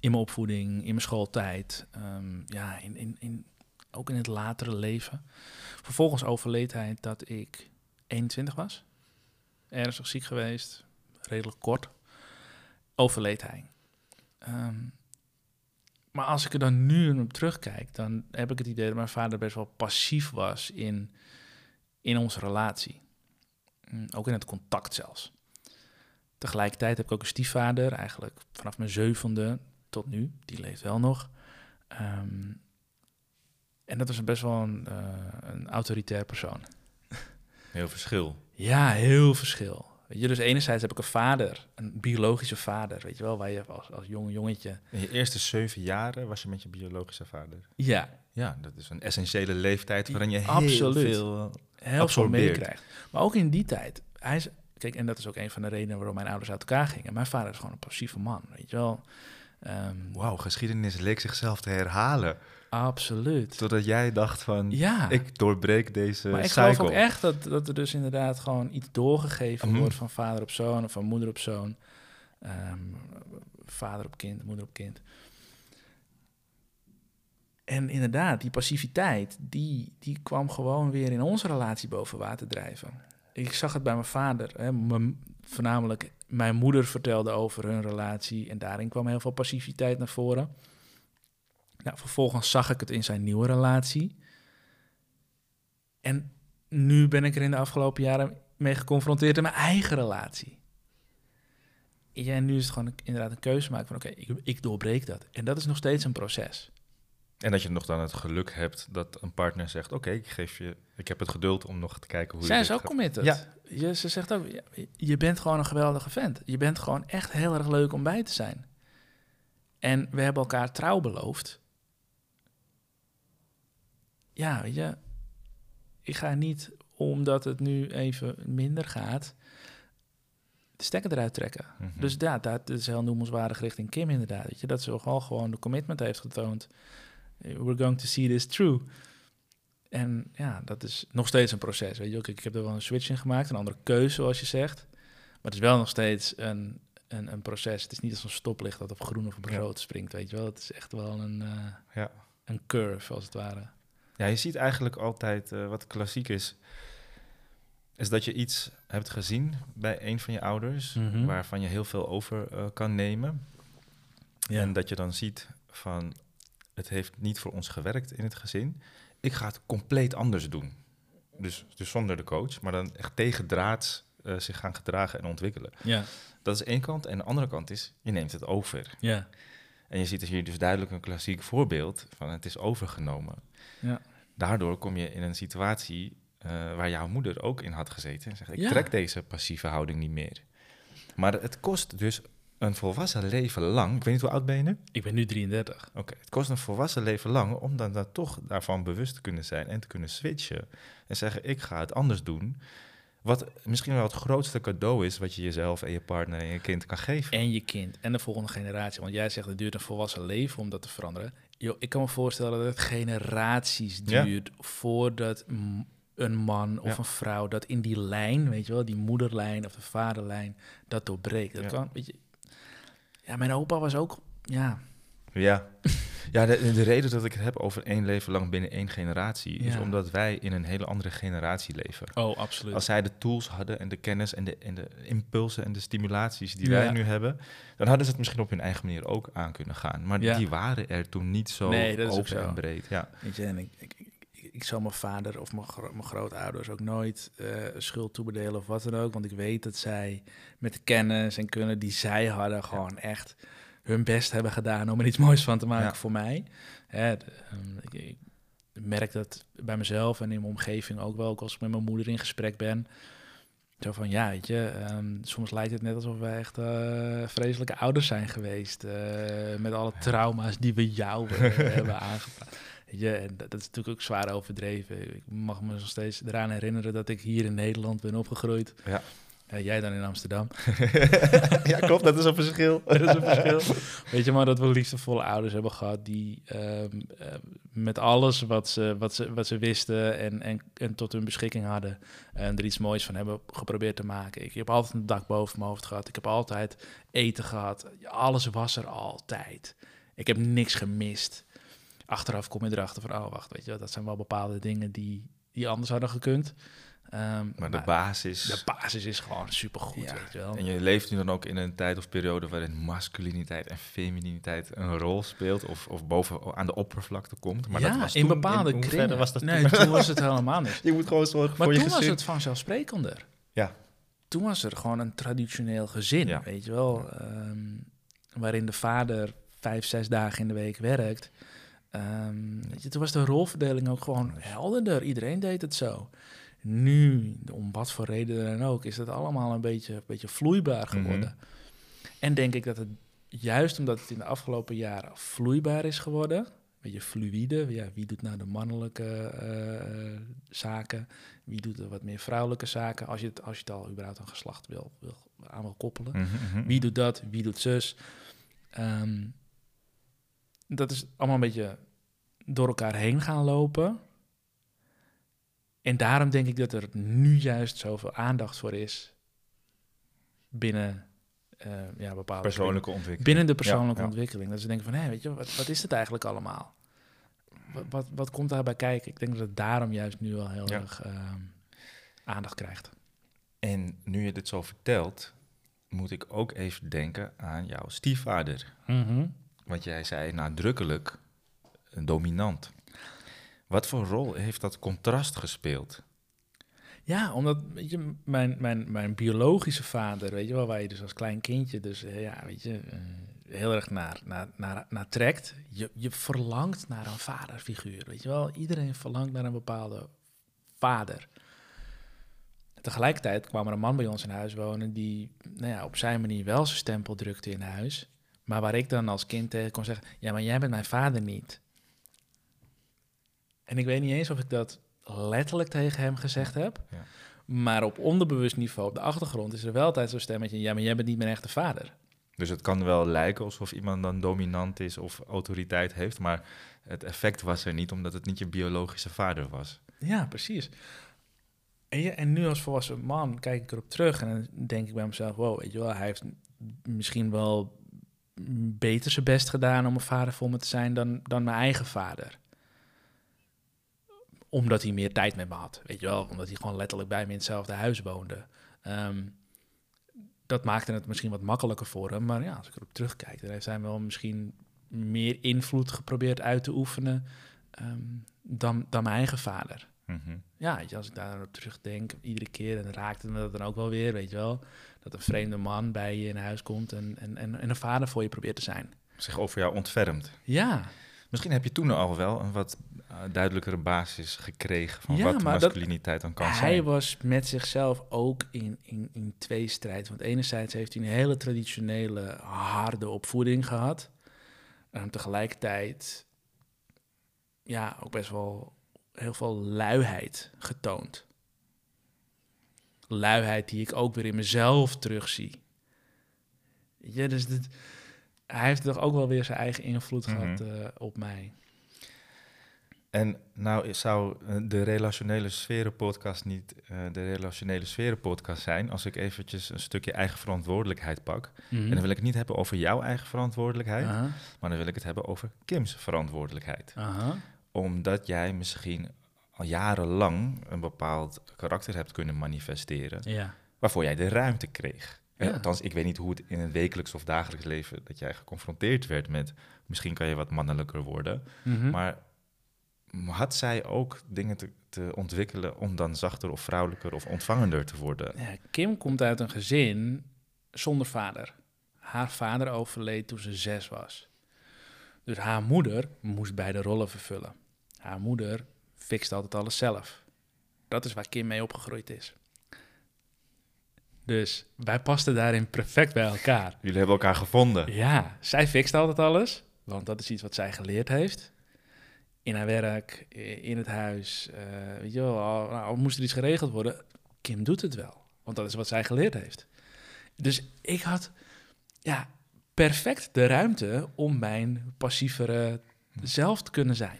In mijn opvoeding, in mijn schooltijd, ehm, ja, in, in, in ook in het latere leven. Vervolgens overleed hij dat ik 21 was. Ernstig ziek geweest, redelijk kort. Overleed hij. Ehm, maar als ik er dan nu op terugkijk, dan heb ik het idee dat mijn vader best wel passief was in, in onze relatie. Mm, ook in het contact zelfs. Tegelijkertijd heb ik ook een stiefvader, eigenlijk vanaf mijn zevende tot nu. Die leeft wel nog. Ehm, en dat was best wel een, uh, een autoritair persoon. Heel verschil. Ja, heel verschil. Je, dus enerzijds heb ik een vader, een biologische vader, weet je wel, waar je als, als jong jongetje... In je eerste zeven jaren was je met je biologische vader? Ja. Ja, dat is een essentiële leeftijd waarin je heel Absoluut. veel heel veel meekrijgt. Maar ook in die tijd, hij is, kijk, en dat is ook een van de redenen waarom mijn ouders uit elkaar gingen. Mijn vader is gewoon een passieve man, weet je wel. Um, Wauw, geschiedenis leek zichzelf te herhalen. Absoluut. Totdat jij dacht van, ja. ik doorbreek deze Maar ik cycle. geloof ook echt dat, dat er dus inderdaad gewoon iets doorgegeven Mhm. wordt van vader op zoon of van moeder op zoon. Ehm, vader op kind, moeder op kind. En inderdaad, die passiviteit, die, die kwam gewoon weer in onze relatie boven water drijven. Ik zag het bij mijn vader. Hè, mijn- voornamelijk mijn moeder vertelde over hun relatie en daarin kwam heel veel passiviteit naar voren. Nou, vervolgens zag ik het in zijn nieuwe relatie. En nu ben ik er in de afgelopen jaren mee geconfronteerd in mijn eigen relatie. Ja, en nu is het gewoon inderdaad een keuze maken van oké, ik, ik doorbreek dat. En dat is nog steeds een proces. En dat je nog dan het geluk hebt dat een partner zegt, oké, ik geef je, ik heb het geduld om nog te kijken hoe Zij je is dit ook gaat- committed. Ja. Je, ze zegt ook, je bent gewoon een geweldige vent. Je bent gewoon echt heel erg leuk om bij te zijn. En we hebben elkaar trouw beloofd. Ja, weet je, ik ga niet omdat het nu even minder gaat, de stekker eruit trekken. Mhm. Dus ja, dat is heel noemenswaardig richting Kim inderdaad. Weet je, dat ze gewoon, gewoon de commitment heeft getoond. We're going to see this through. En ja, dat is nog steeds een proces. Weet je ook, ik heb er wel een switch in gemaakt, een andere keuze, zoals je zegt. Maar het is wel nog steeds een, een, een proces. Het is niet als een stoplicht dat op groen of op Ja. rood springt, weet je wel. Het is echt wel een, eh, Ja. een curve, als het ware. Ja, je ziet eigenlijk altijd eh, wat klassiek is. Is dat je iets hebt gezien bij een van je ouders, Mhm. waarvan je heel veel over eh, kan nemen. Ja. En dat je dan ziet van, het heeft niet voor ons gewerkt in het gezin. Ik ga het compleet anders doen. Dus, dus zonder de coach, maar dan echt tegendraads eh zich gaan gedragen en ontwikkelen. Ja, Dat is één kant. En de andere kant is, je neemt het over. ja, En je ziet hier dus duidelijk een klassiek voorbeeld van het is overgenomen. ja. Daardoor kom je in een situatie eh, waar jouw moeder ook in had gezeten. En zegt, ik Ja. trek deze passieve houding niet meer. Maar het kost dus een volwassen leven lang. Ik weet niet hoe oud ben je nu? Ik ben nu 33. Oké, het kost een volwassen leven lang om dan, dan toch daarvan bewust te kunnen zijn en te kunnen switchen. En zeggen, ik ga het anders doen. Wat misschien wel het grootste cadeau is wat je jezelf en je partner en je kind kan geven. En je kind en de volgende generatie. Want jij zegt het duurt een volwassen leven om dat te veranderen. Yo, ik kan me voorstellen dat het generaties Ja. duurt voordat een man of Ja. een vrouw dat in die lijn, weet je wel, die moederlijn of de vaderlijn, dat doorbreekt. Dat Ja. kan, weet je. Ja, mijn opa was ook, ja, Ja, ja de, de reden dat ik het heb over één leven lang binnen één generatie... is omdat wij in een hele andere generatie leven. oh, absoluut. Als zij de tools hadden en de kennis en de, en de impulsen en de stimulaties die Ja. wij nu hebben, dan hadden ze het misschien op hun eigen manier ook aan kunnen gaan. Maar Ja. die waren er toen niet zo Nee, dat is ook open zo. en breed. Ja. Weet je, en ik, ik, ik, ik zal mijn vader of mijn, gro- mijn grootouders ook nooit eh, schuld toebedelen of wat dan ook. Want ik weet dat zij met de kennis en kunnen die zij hadden gewoon echt hun best hebben gedaan om er iets moois van te maken Ja. voor mij. Hè, de, ehm, ik, ik merk dat bij mezelf en in mijn omgeving ook wel, ook als ik met mijn moeder in gesprek ben. Zo van, ja, weet je, ehm, soms lijkt het net alsof wij echt eh, vreselijke ouders zijn geweest. eh, met alle trauma's die we jou hebben aangepraat. Weet je, en dat, dat is natuurlijk ook zwaar overdreven. Ik mag me nog steeds eraan herinneren dat ik hier in Nederland ben opgegroeid. Ja. Eh, jij dan in Amsterdam. ja, klopt, dat is een verschil. dat is een verschil. Weet je, maar dat we liefdevolle ouders hebben gehad die ehm, eh, met alles wat ze, wat ze, wat ze wisten en, en, en tot hun beschikking hadden, en er iets moois van hebben geprobeerd te maken. Ik heb altijd een dak boven mijn hoofd gehad. Ik heb altijd eten gehad. Alles was er altijd. Ik heb niks gemist. achteraf kom je erachter van, oh wacht, weet je, wel, dat zijn wel bepaalde dingen die, die anders hadden gekund. Ehm, Maar de basis... de basis is gewoon supergoed, Ja, weet je wel. En je leeft nu dan ook in een tijd of periode waarin masculiniteit en femininiteit een rol speelt of, of boven aan de oppervlakte komt. Maar ja, dat was in toen- bepaalde kringen. was dat nee, toen was het helemaal niet. Je moet gewoon zorgen Maar voor je toen was gezin. het vanzelfsprekender. Ja. Toen was er gewoon een traditioneel gezin, Ja. weet je wel. ehm, waarin de vader vijf, zes dagen in de week werkt. Ehm, weet je, toen was de rolverdeling ook gewoon helderder. Iedereen deed het zo. Nu, om wat voor reden dan ook, is het allemaal een beetje, een beetje vloeibaar geworden. En denk ik dat het juist omdat het in de afgelopen jaren vloeibaar is geworden, een beetje fluïde, ja, wie doet nou de mannelijke eh, zaken, wie doet de wat meer vrouwelijke zaken, als je het, als je het al überhaupt een geslacht wil, wil aan wil koppelen. Mhm, mhm. Wie doet dat, wie doet zus. Ehm, dat is allemaal een beetje door elkaar heen gaan lopen. En daarom denk ik dat er nu juist zoveel aandacht voor is binnen eh, ja, bepaalde Persoonlijke ontwikkeling. binnen de persoonlijke ja. ontwikkeling. Dat ze denken van, hé, weet je, wat, wat is het eigenlijk allemaal? Wat, wat, wat komt daarbij kijken? Ik denk dat het daarom juist nu wel heel Ja. erg ehm, aandacht krijgt. En nu je dit zo vertelt, moet ik ook even denken aan jouw stiefvader. Want jij zei nadrukkelijk eh, dominant. Wat voor rol heeft dat contrast gespeeld? Ja, omdat je, mijn, mijn, mijn biologische vader, weet je wel, waar je dus als klein kindje dus eh, ja, weet je, eh, heel erg naar, naar, naar, naar trekt. Je, je verlangt naar een vaderfiguur, weet je wel. Iedereen verlangt naar een bepaalde vader. Tegelijkertijd kwam er een man bij ons in huis wonen die nou ja, op zijn manier wel zijn stempel drukte in huis. Maar waar ik dan als kind tegen kon zeggen, ja, maar jij bent mijn vader niet. En ik weet niet eens of ik dat letterlijk tegen hem gezegd heb. Ja. Maar op onderbewust niveau, op de achtergrond, is er wel altijd zo'n stemmetje... ja, maar jij bent niet mijn echte vader. Dus het kan wel lijken alsof iemand dan dominant is of autoriteit heeft, maar het effect was er niet omdat het niet je biologische vader was. Ja, precies. En, je, en nu als volwassen man kijk ik erop terug en dan denk ik bij mezelf... wow, weet je wel, hij heeft misschien wel beter zijn best gedaan om een vader voor me te zijn dan, dan mijn eigen vader. Omdat hij meer tijd met me had, weet je wel. Omdat hij gewoon letterlijk bij me in hetzelfde huis woonde. Ehm, dat maakte het misschien wat makkelijker voor hem. Maar ja, als ik erop terugkijk, dan heeft hij wel misschien meer invloed geprobeerd uit te oefenen ehm, dan, dan mijn eigen vader. Mhm. Ja, weet je, als ik daar op terugdenk, iedere keer, en raakte me dat dan ook wel weer, weet je wel. Dat een vreemde man bij je in huis komt en, en, en, en een vader voor je probeert te zijn. Zich over jou ontfermt. Ja, Misschien heb je toen al wel een wat eh, duidelijkere basis gekregen van Ja, wat dat- masculiniteit dan kan hij zijn. was met zichzelf ook in, in, in twee strijd. Want enerzijds heeft hij een hele traditionele, harde opvoeding gehad. En tegelijkertijd, ja, ook best wel heel veel luiheid getoond. Luiheid die ik ook weer in mezelf terugzie. Ja, dus dit, hij heeft toch ook wel weer zijn eigen invloed Mhm. gehad eh, op mij. En nou zou eh, de relationele sferen podcast niet eh, de relationele sferen podcast zijn als ik eventjes een stukje eigen verantwoordelijkheid pak. En dan wil ik het niet hebben over jouw eigen verantwoordelijkheid, maar dan wil ik het hebben over Kim's verantwoordelijkheid. Omdat jij misschien al jarenlang een bepaald karakter hebt kunnen manifesteren, Ja. waarvoor jij de ruimte kreeg. Ja. Althans, ik weet niet hoe het in het wekelijks of dagelijks leven dat jij geconfronteerd werd met, misschien kan je wat mannelijker worden, Mhm. maar had zij ook dingen te, te ontwikkelen om dan zachter of vrouwelijker of ontvangender te worden? Ja, Kim komt uit een gezin zonder vader. Haar vader overleed toen ze zes was. Dus haar moeder moest beide rollen vervullen. Haar moeder fixt altijd alles zelf. Dat is waar Kim mee opgegroeid is. Dus wij pasten daarin perfect bij elkaar. Jullie hebben elkaar gevonden. Ja, zij fixt altijd alles, want dat is iets wat zij geleerd heeft. In haar werk, in het huis, eh, weet je wel, al, nou, al moest er iets geregeld worden, Kim doet het wel, want dat is wat zij geleerd heeft. Dus ik had, ja, perfect de ruimte om mijn passievere zelf te kunnen zijn.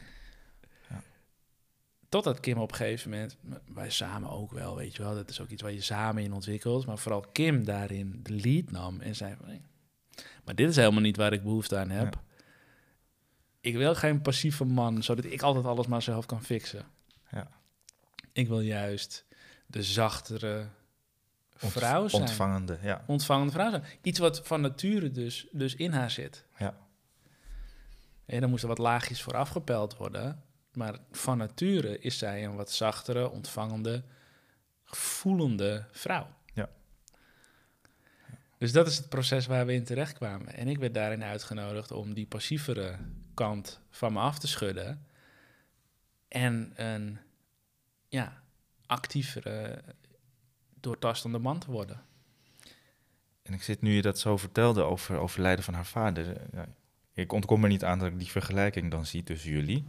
Totdat Kim op een gegeven moment, wij samen ook wel, weet je wel, dat is ook iets waar je samen in ontwikkelt, maar vooral Kim daarin de lead nam en zei van, nee, maar dit is helemaal niet waar ik behoefte aan heb. ik wil geen passieve man, zodat ik altijd alles maar zelf kan fixen. Ja. Ik wil juist de zachtere Ont- vrouw zijn. Ontvangende, ja. Ontvangende vrouw zijn. Iets wat van nature dus, dus in haar zit. Ja. En dan moest er wat laagjes voor afgepeld worden. Maar van nature is zij een wat zachtere, ontvangende, voelende vrouw. Ja. Dus dat is het proces waar we in terecht kwamen. En ik werd daarin uitgenodigd om die passievere kant van me af te schudden. En een ja, actievere, doortastende man te worden. En ik zit nu je dat zo vertelde over overlijden van haar vader. ja, ik ontkom er niet aan dat ik die vergelijking dan zie tussen jullie.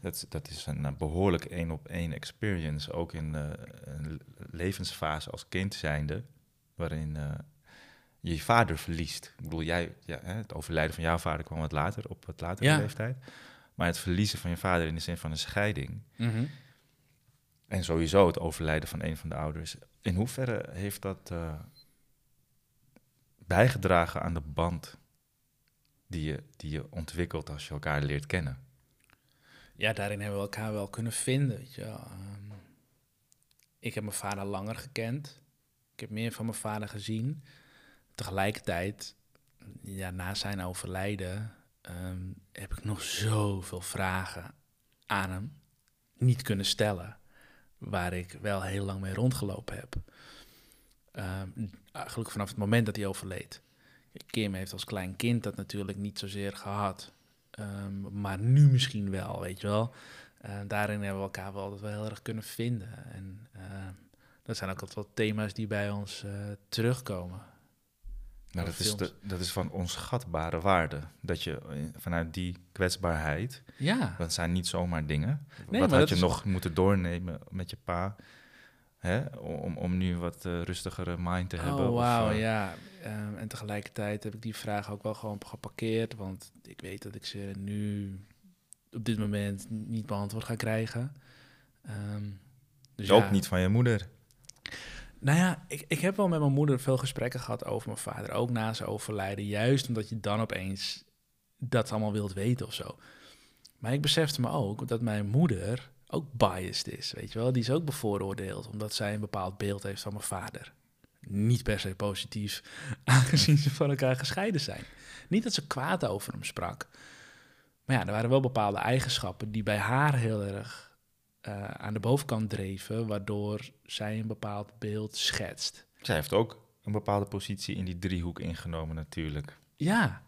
Dat, dat is een eh, behoorlijk één op één experience, ook in eh, een levensfase als kind zijnde, waarin eh, je je vader verliest. Ik bedoel, jij, ja, het overlijden van jouw vader kwam wat later, op wat latere Ja. leeftijd. Maar het verliezen van je vader in de zin van een scheiding, en sowieso het overlijden van een van de ouders, in hoeverre heeft dat bijgedragen aan de band die je, die je ontwikkelt als je elkaar leert kennen? Ja, daarin hebben we elkaar wel kunnen vinden. Weet je. Ehm, ik heb mijn vader langer gekend. Ik heb meer van mijn vader gezien. Tegelijkertijd, ja, na zijn overlijden, ehm, heb ik nog zoveel vragen aan hem niet kunnen stellen. Waar ik wel heel lang mee rondgelopen heb. Ehm, eigenlijk vanaf het moment dat hij overleed. Kim heeft als klein kind dat natuurlijk niet zozeer gehad. Ehm, maar nu misschien wel, weet je wel. Eh, daarin hebben we elkaar wel altijd wel heel erg kunnen vinden. En eh, dat zijn ook altijd wel thema's die bij ons eh, terugkomen. Nou, dat, is de, dat is van onschatbare waarde. Dat je eh, vanuit die kwetsbaarheid, Ja, dat zijn niet zomaar dingen. Nee, wat maar had dat je is- nog moeten doornemen met je pa? Hè? Om, om nu wat rustigere mind te hebben. oh wauw, eh, ja. Ehm, en tegelijkertijd heb ik die vraag ook wel gewoon geparkeerd. Want ik weet dat ik ze nu op dit moment niet beantwoord ga krijgen. Ehm, dus Ook ja. niet van je moeder. Nou ja, ik, ik heb wel met mijn moeder veel gesprekken gehad over mijn vader. Ook na zijn overlijden. Juist omdat je dan opeens dat allemaal wilt weten of zo. Maar ik besefte me ook dat mijn moeder ook biased is. Weet je wel, die is ook bevooroordeeld. Omdat zij een bepaald beeld heeft van mijn vader. Niet per se positief, aangezien ze van elkaar gescheiden zijn. Niet dat ze kwaad over hem sprak. Maar ja, er waren wel bepaalde eigenschappen die bij haar heel erg eh, aan de bovenkant dreven, waardoor zij een bepaald beeld schetst. Zij heeft ook een bepaalde positie in die driehoek ingenomen natuurlijk. Ja.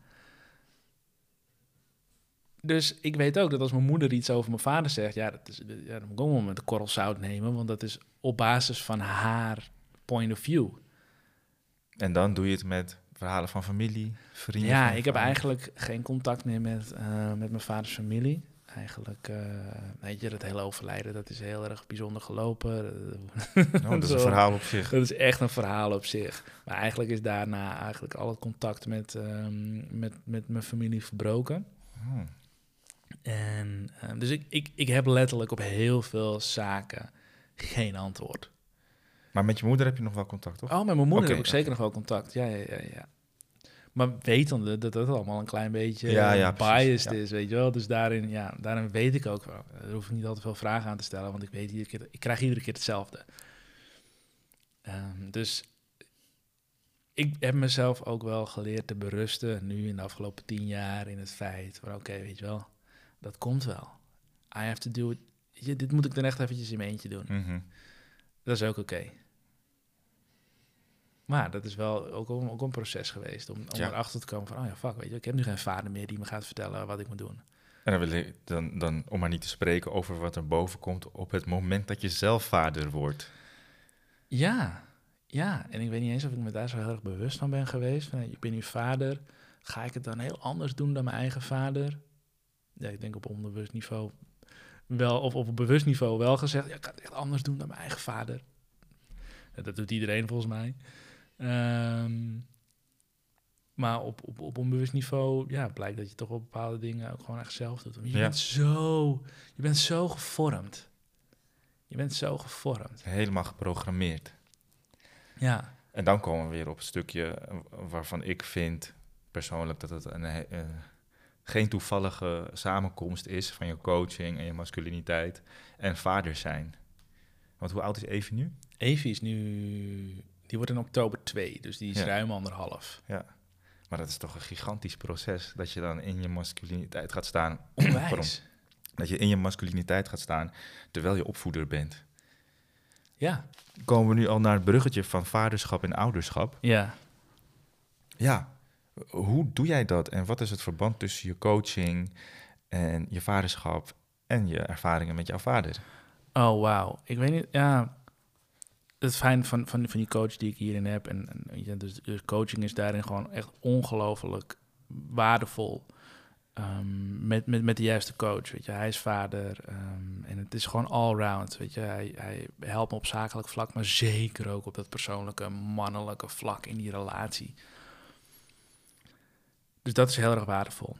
Dus ik weet ook dat als mijn moeder iets over mijn vader zegt, ja, dat is, ja dan moet ik ook wel met een korrel zout nemen, want dat is op basis van haar point of view. En dan doe je het met verhalen van familie, vrienden. Ja, ik heb eigenlijk geen contact meer met, eh, met mijn vaders familie. Eigenlijk, eh, weet je, dat hele overlijden, dat is heel erg bijzonder gelopen. Oh, dat is een verhaal op zich. Dat is echt een verhaal op zich. Maar eigenlijk is daarna eigenlijk al het contact met, ehm, met, met mijn familie verbroken. Oh. En, ehm, dus ik, ik, ik heb letterlijk op heel veel zaken geen antwoord. Maar met je moeder heb je nog wel contact, toch? Oh, met mijn moeder heb ik zeker nog wel contact. Ja, ja, ja, ja. Maar wetende dat dat allemaal een klein beetje Ja, ja, ja, precies, biased is, weet je wel. Dus daarin, ja, daarin weet ik ook wel. Er hoef ik niet altijd veel vragen aan te stellen, want ik weet iedere keer, ik krijg iedere keer hetzelfde. Ehm, dus ik heb mezelf ook wel geleerd te berusten, nu in de afgelopen tien jaar, in het feit van oké, weet je wel, dat komt wel. I have to do it. Dit moet ik dan echt eventjes in mijn eentje doen. Mhm. Dat is ook oké. Maar dat is wel ook, een- ook een proces geweest om, om Ja. erachter te komen van, oh ja, fuck, weet je, ik heb nu geen vader meer die me gaat vertellen wat ik moet doen. En dan, wil ik, dan, dan, om maar niet te spreken over wat er boven komt op het moment dat je zelf vader wordt. Ja, ja. En ik weet niet eens of ik me daar zo heel erg bewust van ben geweest. Van, ik ben nu vader, ga ik het dan heel anders doen dan mijn eigen vader? Ja, ik denk op onbewust niveau wel, of op bewust niveau wel gezegd, ja, ik ga het echt anders doen dan mijn eigen vader. Dat doet iedereen volgens mij. Ehm, maar op, op, op onbewust niveau, ja, blijkt dat je toch wel bepaalde dingen ook gewoon echt zelf doet. Want Je Ja. bent zo, je bent zo gevormd. Je bent zo gevormd. Helemaal geprogrammeerd. Ja. En dan komen we weer op een stukje waarvan ik vind persoonlijk dat het een eh, geen toevallige samenkomst is van je coaching en je masculiniteit en vader zijn. Want hoe oud is Evie nu? Evie is nu... Die wordt in oktober 2, dus die is Ja. ruim anderhalf. Ja. Maar dat is toch een gigantisch proces dat je dan in je masculiniteit gaat staan. Onwijs. Dat je in je masculiniteit gaat staan terwijl je opvoeder bent. Ja. Komen we nu al naar het bruggetje van vaderschap en ouderschap? Ja. Ja, hoe doe jij dat en wat is het verband tussen je coaching en je vaderschap en je ervaringen met jouw vader? Oh, wauw. Ik weet niet, ja... Het fijn van, van, van die coach die ik hierin heb... en, en dus, dus coaching is daarin gewoon echt ongelooflijk waardevol... Ehm, met, met, met de juiste coach, weet je. Hij is vader ehm, en het is gewoon all-round, weet je. Hij, hij helpt me op zakelijk vlak, maar zeker ook op dat persoonlijke, mannelijke vlak in die relatie. Dus dat is heel erg waardevol.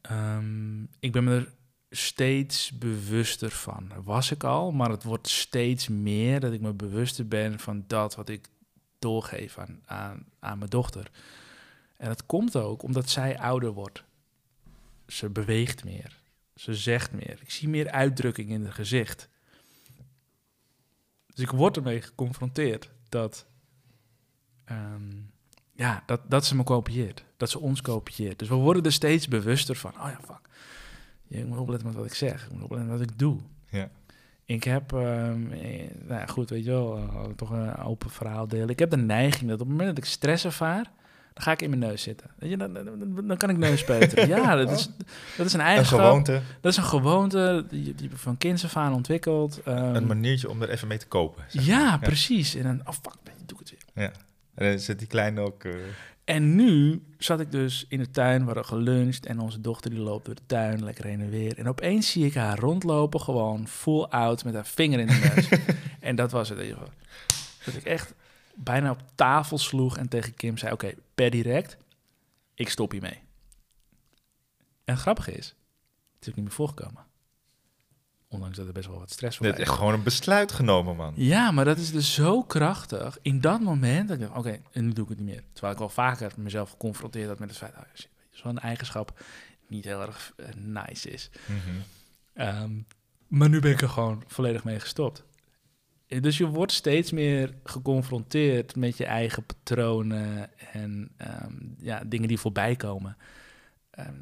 Ehm, ik ben me er steeds bewuster van. Was ik al, maar het wordt steeds meer dat ik me bewuster ben van dat wat ik doorgeef aan, aan, mijn dochter. En dat komt ook omdat zij ouder wordt. Ze beweegt meer. Ze zegt meer. Ik zie meer uitdrukking in het gezicht. Dus ik word ermee geconfronteerd dat, ehm, ja, dat, dat ze me kopieert. Dat ze ons kopieert. Dus we worden er steeds bewuster van. Oh ja, fuck. Ja, ik moet opletten met wat ik zeg. Ik moet opletten met wat ik doe. Ja. Ik heb, ehm, eh, nou goed, weet je wel, toch een open verhaal delen. Ik heb de neiging dat op het moment dat ik stress ervaar, dan ga ik in mijn neus zitten. Weet je, dan, dan, dan kan ik neuspeuteren. ja, dat is, dat is een Een eigenschap. gewoonte, Dat is een gewoonte die, die van kinds af aan ontwikkeld. Ehm, een maniertje om er even mee te kopen. zeg ja, precies. En dan, oh fuck, doe ik het weer. Ja. En dan zit die kleine ook... eh, En nu zat ik dus in de tuin, we hadden geluncht en onze dochter die loopt door de tuin, lekker heen en weer. En opeens zie ik haar rondlopen, gewoon full out met haar vinger in de neus. en dat was het. Dat ik echt bijna op tafel sloeg en tegen Kim zei, oké, per direct, ik stop hiermee. En het grappige is, het is ook niet meer voorgekomen. Ondanks dat er best wel wat stress voor echt gewoon een besluit genomen, man. ja, maar dat is dus zo krachtig. In dat moment dat ik dacht, oké, en nu doe ik het niet meer. Terwijl ik wel vaker mezelf geconfronteerd had met het feit... Oh, weet je, zo'n eigenschap niet heel erg eh, nice is. Mhm. Ehm, maar nu ben ik er gewoon volledig mee gestopt. Eh, Dus je wordt steeds meer geconfronteerd met je eigen patronen en ehm, ja, dingen die voorbij komen. Ehm,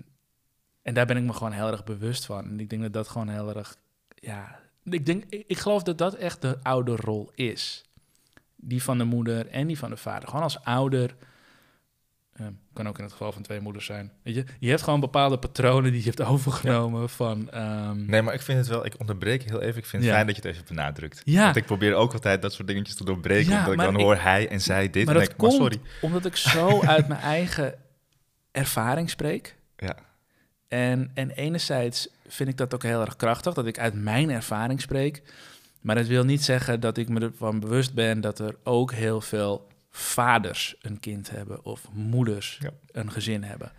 en daar ben ik me gewoon heel erg bewust van. En ik denk dat dat gewoon heel erg, ja, ik, denk, ik, ik geloof dat dat echt de ouderrol is. Die van de moeder en die van de vader. Gewoon als ouder, ehm, kan ook in het geval van twee moeders zijn. Weet je, je hebt gewoon bepaalde patronen die je hebt overgenomen van... ehm, Nee, maar ik vind het wel... Ik onderbreek heel even. Ik vind het Ja. fijn dat je het even benadrukt. Ja. Want ik probeer ook altijd dat soort dingetjes te doorbreken. Ja, omdat ik maar dan ik- hoor hij en zij dit. maar en dat ik, maar komt sorry. omdat ik zo uit mijn eigen ervaring spreek. Ja. En, en enerzijds vind ik dat ook heel erg krachtig, dat ik uit mijn ervaring spreek. Maar dat wil niet zeggen dat ik me ervan bewust ben dat er ook heel veel vaders een kind hebben of moeders Ja. een gezin hebben.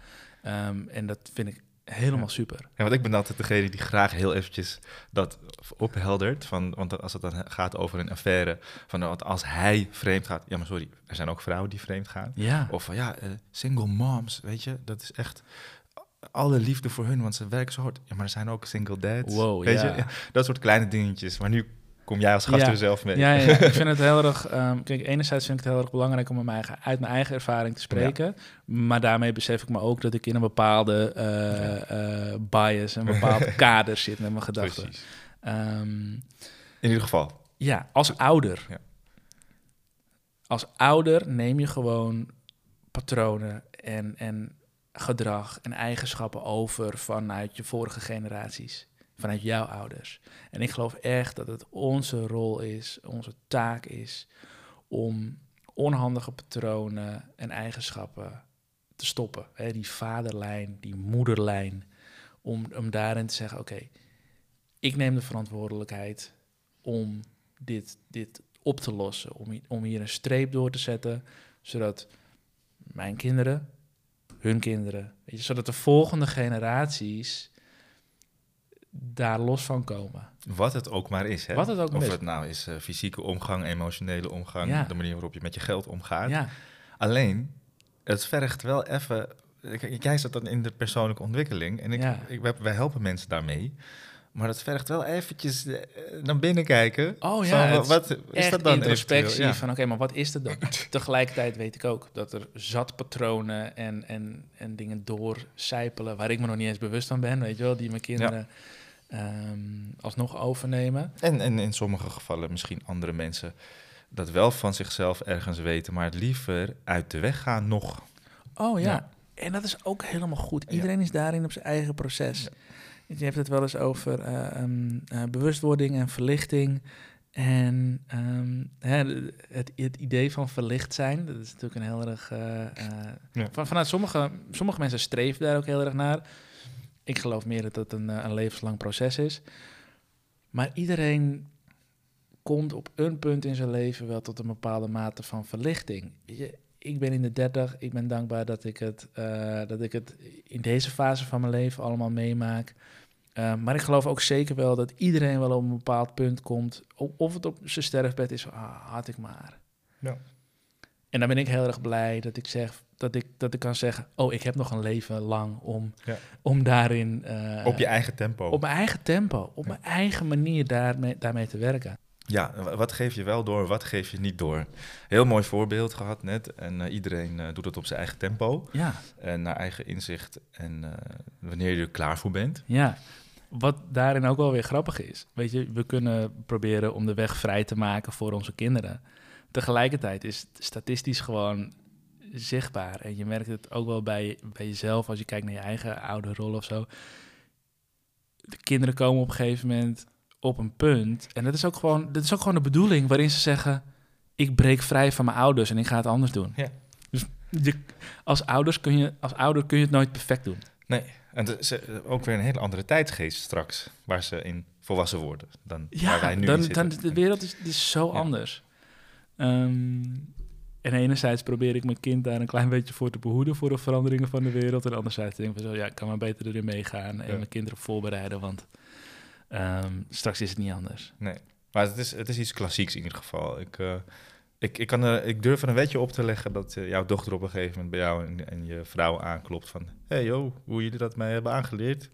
Ehm, en dat vind ik helemaal Ja. super. Ja, want ik ben altijd degene die graag heel eventjes dat opheldert. Van, want als het dan gaat over een affaire, van nou, als hij vreemd gaat... Ja, maar sorry, er zijn ook vrouwen die vreemd gaan. Ja, Of van ja, eh, single moms, weet je, dat is echt alle liefde voor hun, want ze werken zo hard. Ja, maar er zijn ook single dads. Wow, weet ja. je, dat soort kleine dingetjes. Maar nu kom jij als gast Ja. er zelf mee. Ja, ja, ik vind het heel erg. ehm, kijk, enerzijds vind ik het heel erg belangrijk om mijn eigen, uit mijn eigen ervaring te spreken. Maar daarmee besef ik me ook dat ik in een bepaalde eh, eh, bias, een bepaald kader zit met mijn gedachten. Ehm, In ieder geval. ja, als ouder. Ja. Als ouder neem je gewoon patronen en, en gedrag en eigenschappen over vanuit je vorige generaties. Vanuit jouw ouders. En ik geloof echt dat het onze rol is, onze taak is om onhandige patronen en eigenschappen te stoppen. Hè, die vaderlijn, die moederlijn. Om, om daarin te zeggen, oké, ik neem de verantwoordelijkheid om dit, dit op te lossen. Om, om hier een streep door te zetten, zodat mijn kinderen, hun kinderen, weet je, zodat de volgende generaties daar los van komen. Wat het ook maar is. Hè? Wat het ook of het nou is eh, fysieke omgang, emotionele omgang, Ja. de manier waarop je met je geld omgaat. Ja, Alleen, het vergt wel even jij zat dan in de persoonlijke ontwikkeling en ik, Ja. ik, wij helpen mensen daarmee. Maar dat vergt wel eventjes eh, naar binnen kijken. Oh Van, ja, het wat, is dat dan introspectie? Ja. van oké, maar wat is het dan? Tegelijkertijd weet ik ook dat er zat patronen en, en, en dingen doorcijpelen waar ik me nog niet eens bewust van ben, weet je wel, die mijn kinderen ehm, alsnog overnemen. En, en in sommige gevallen misschien andere mensen dat wel van zichzelf ergens weten, maar het liever uit de weg gaan nog. Oh ja. Ja. En dat is ook helemaal goed. Iedereen is daarin op zijn eigen proces. Je hebt het wel eens over eh, ehm, eh, bewustwording en verlichting. En ehm, hè, het, het idee van verlicht zijn, dat is natuurlijk een heel erg... eh, Ja. van, vanuit sommige, sommige mensen streven daar ook heel erg naar. Ik geloof meer dat het een, een levenslang proces is. Maar iedereen komt op een punt in zijn leven wel tot een bepaalde mate van verlichting. Je, ik ben in de 30, ik ben dankbaar dat ik het, dat ik het in deze fase van mijn leven allemaal meemaak. Eh, maar ik geloof ook zeker wel dat iedereen wel op een bepaald punt komt. Of het op zijn sterfbed is, ah, had ik maar. Ja. En dan ben ik heel erg blij dat ik zeg dat ik, dat ik kan zeggen: Oh, ik heb nog een leven lang om, Ja. om daarin. eh, Op je eigen tempo. op mijn eigen tempo, op Ja. mijn eigen manier daarmee, daarmee te werken. Ja, wa- wat geef je wel door, wat geef je niet door? Heel mooi voorbeeld gehad net. En eh, iedereen doet het op zijn eigen tempo Ja, en naar eigen inzicht. En wanneer je er klaar voor bent. ja. Wat daarin ook wel weer grappig is. Weet je, we kunnen proberen om de weg vrij te maken voor onze kinderen. Tegelijkertijd is het statistisch gewoon zichtbaar. En je merkt het ook wel bij, bij jezelf als je kijkt naar je eigen ouderrol of zo. De kinderen komen op een gegeven moment op een punt. En dat is ook gewoon, dat is ook gewoon de bedoeling waarin ze zeggen: Ik breek vrij van mijn ouders en ik ga het anders doen. Ja. Dus je, als, ouders kun je, als ouder kun je het nooit perfect doen. Nee, en het is ook weer een hele andere tijdsgeest straks. Waar ze in volwassen worden dan waar Ja, wij nu dan, dan de wereld is, is zo Ja. anders. Ehm, en enerzijds probeer ik mijn kind daar een klein beetje voor te behoeden voor de veranderingen van de wereld. En anderzijds denk ik van zo, ja, ik kan maar beter erin meegaan en Ja. mijn kinderen voorbereiden, want ehm, straks is het niet anders. Nee, maar het is, het is iets klassieks in ieder geval. Ik, eh, ik, ik, kan, er- ik durf er een wetje op te leggen dat eh, jouw dochter op een gegeven moment bij jou en, en je vrouw aanklopt van... Hé hey joh, hoe jullie dat mij hebben aangeleerd,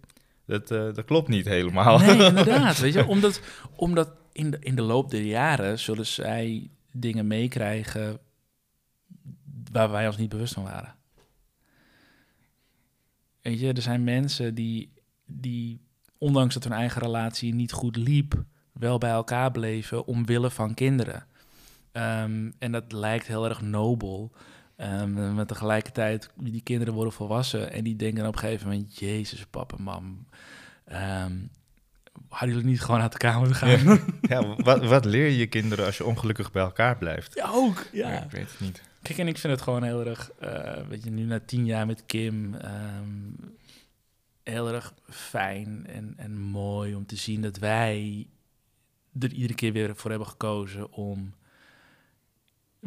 dat, eh, dat klopt niet helemaal. Nee, inderdaad. Weet je, omdat, omdat in, de, in de loop der jaren zullen zij dingen meekrijgen waar wij ons niet bewust van waren. Weet je, er zijn mensen die, die, ondanks dat hun eigen relatie niet goed liep, wel bij elkaar bleven omwille van kinderen. Ehm, en dat lijkt heel erg nobel. Ehm, maar tegelijkertijd, die kinderen worden volwassen en die denken op een gegeven moment: Jezus, papa, mam. ehm, hadden jullie niet gewoon uit elkaar moeten gaan? ja, wat, wat leer je je kinderen als je ongelukkig bij elkaar blijft? Ja, ook. Ja. ik weet het niet. Kijk, en ik vind het gewoon heel erg, eh, weet je, nu na tien jaar met Kim, heel erg fijn en, en mooi om te zien dat wij er iedere keer weer voor hebben gekozen om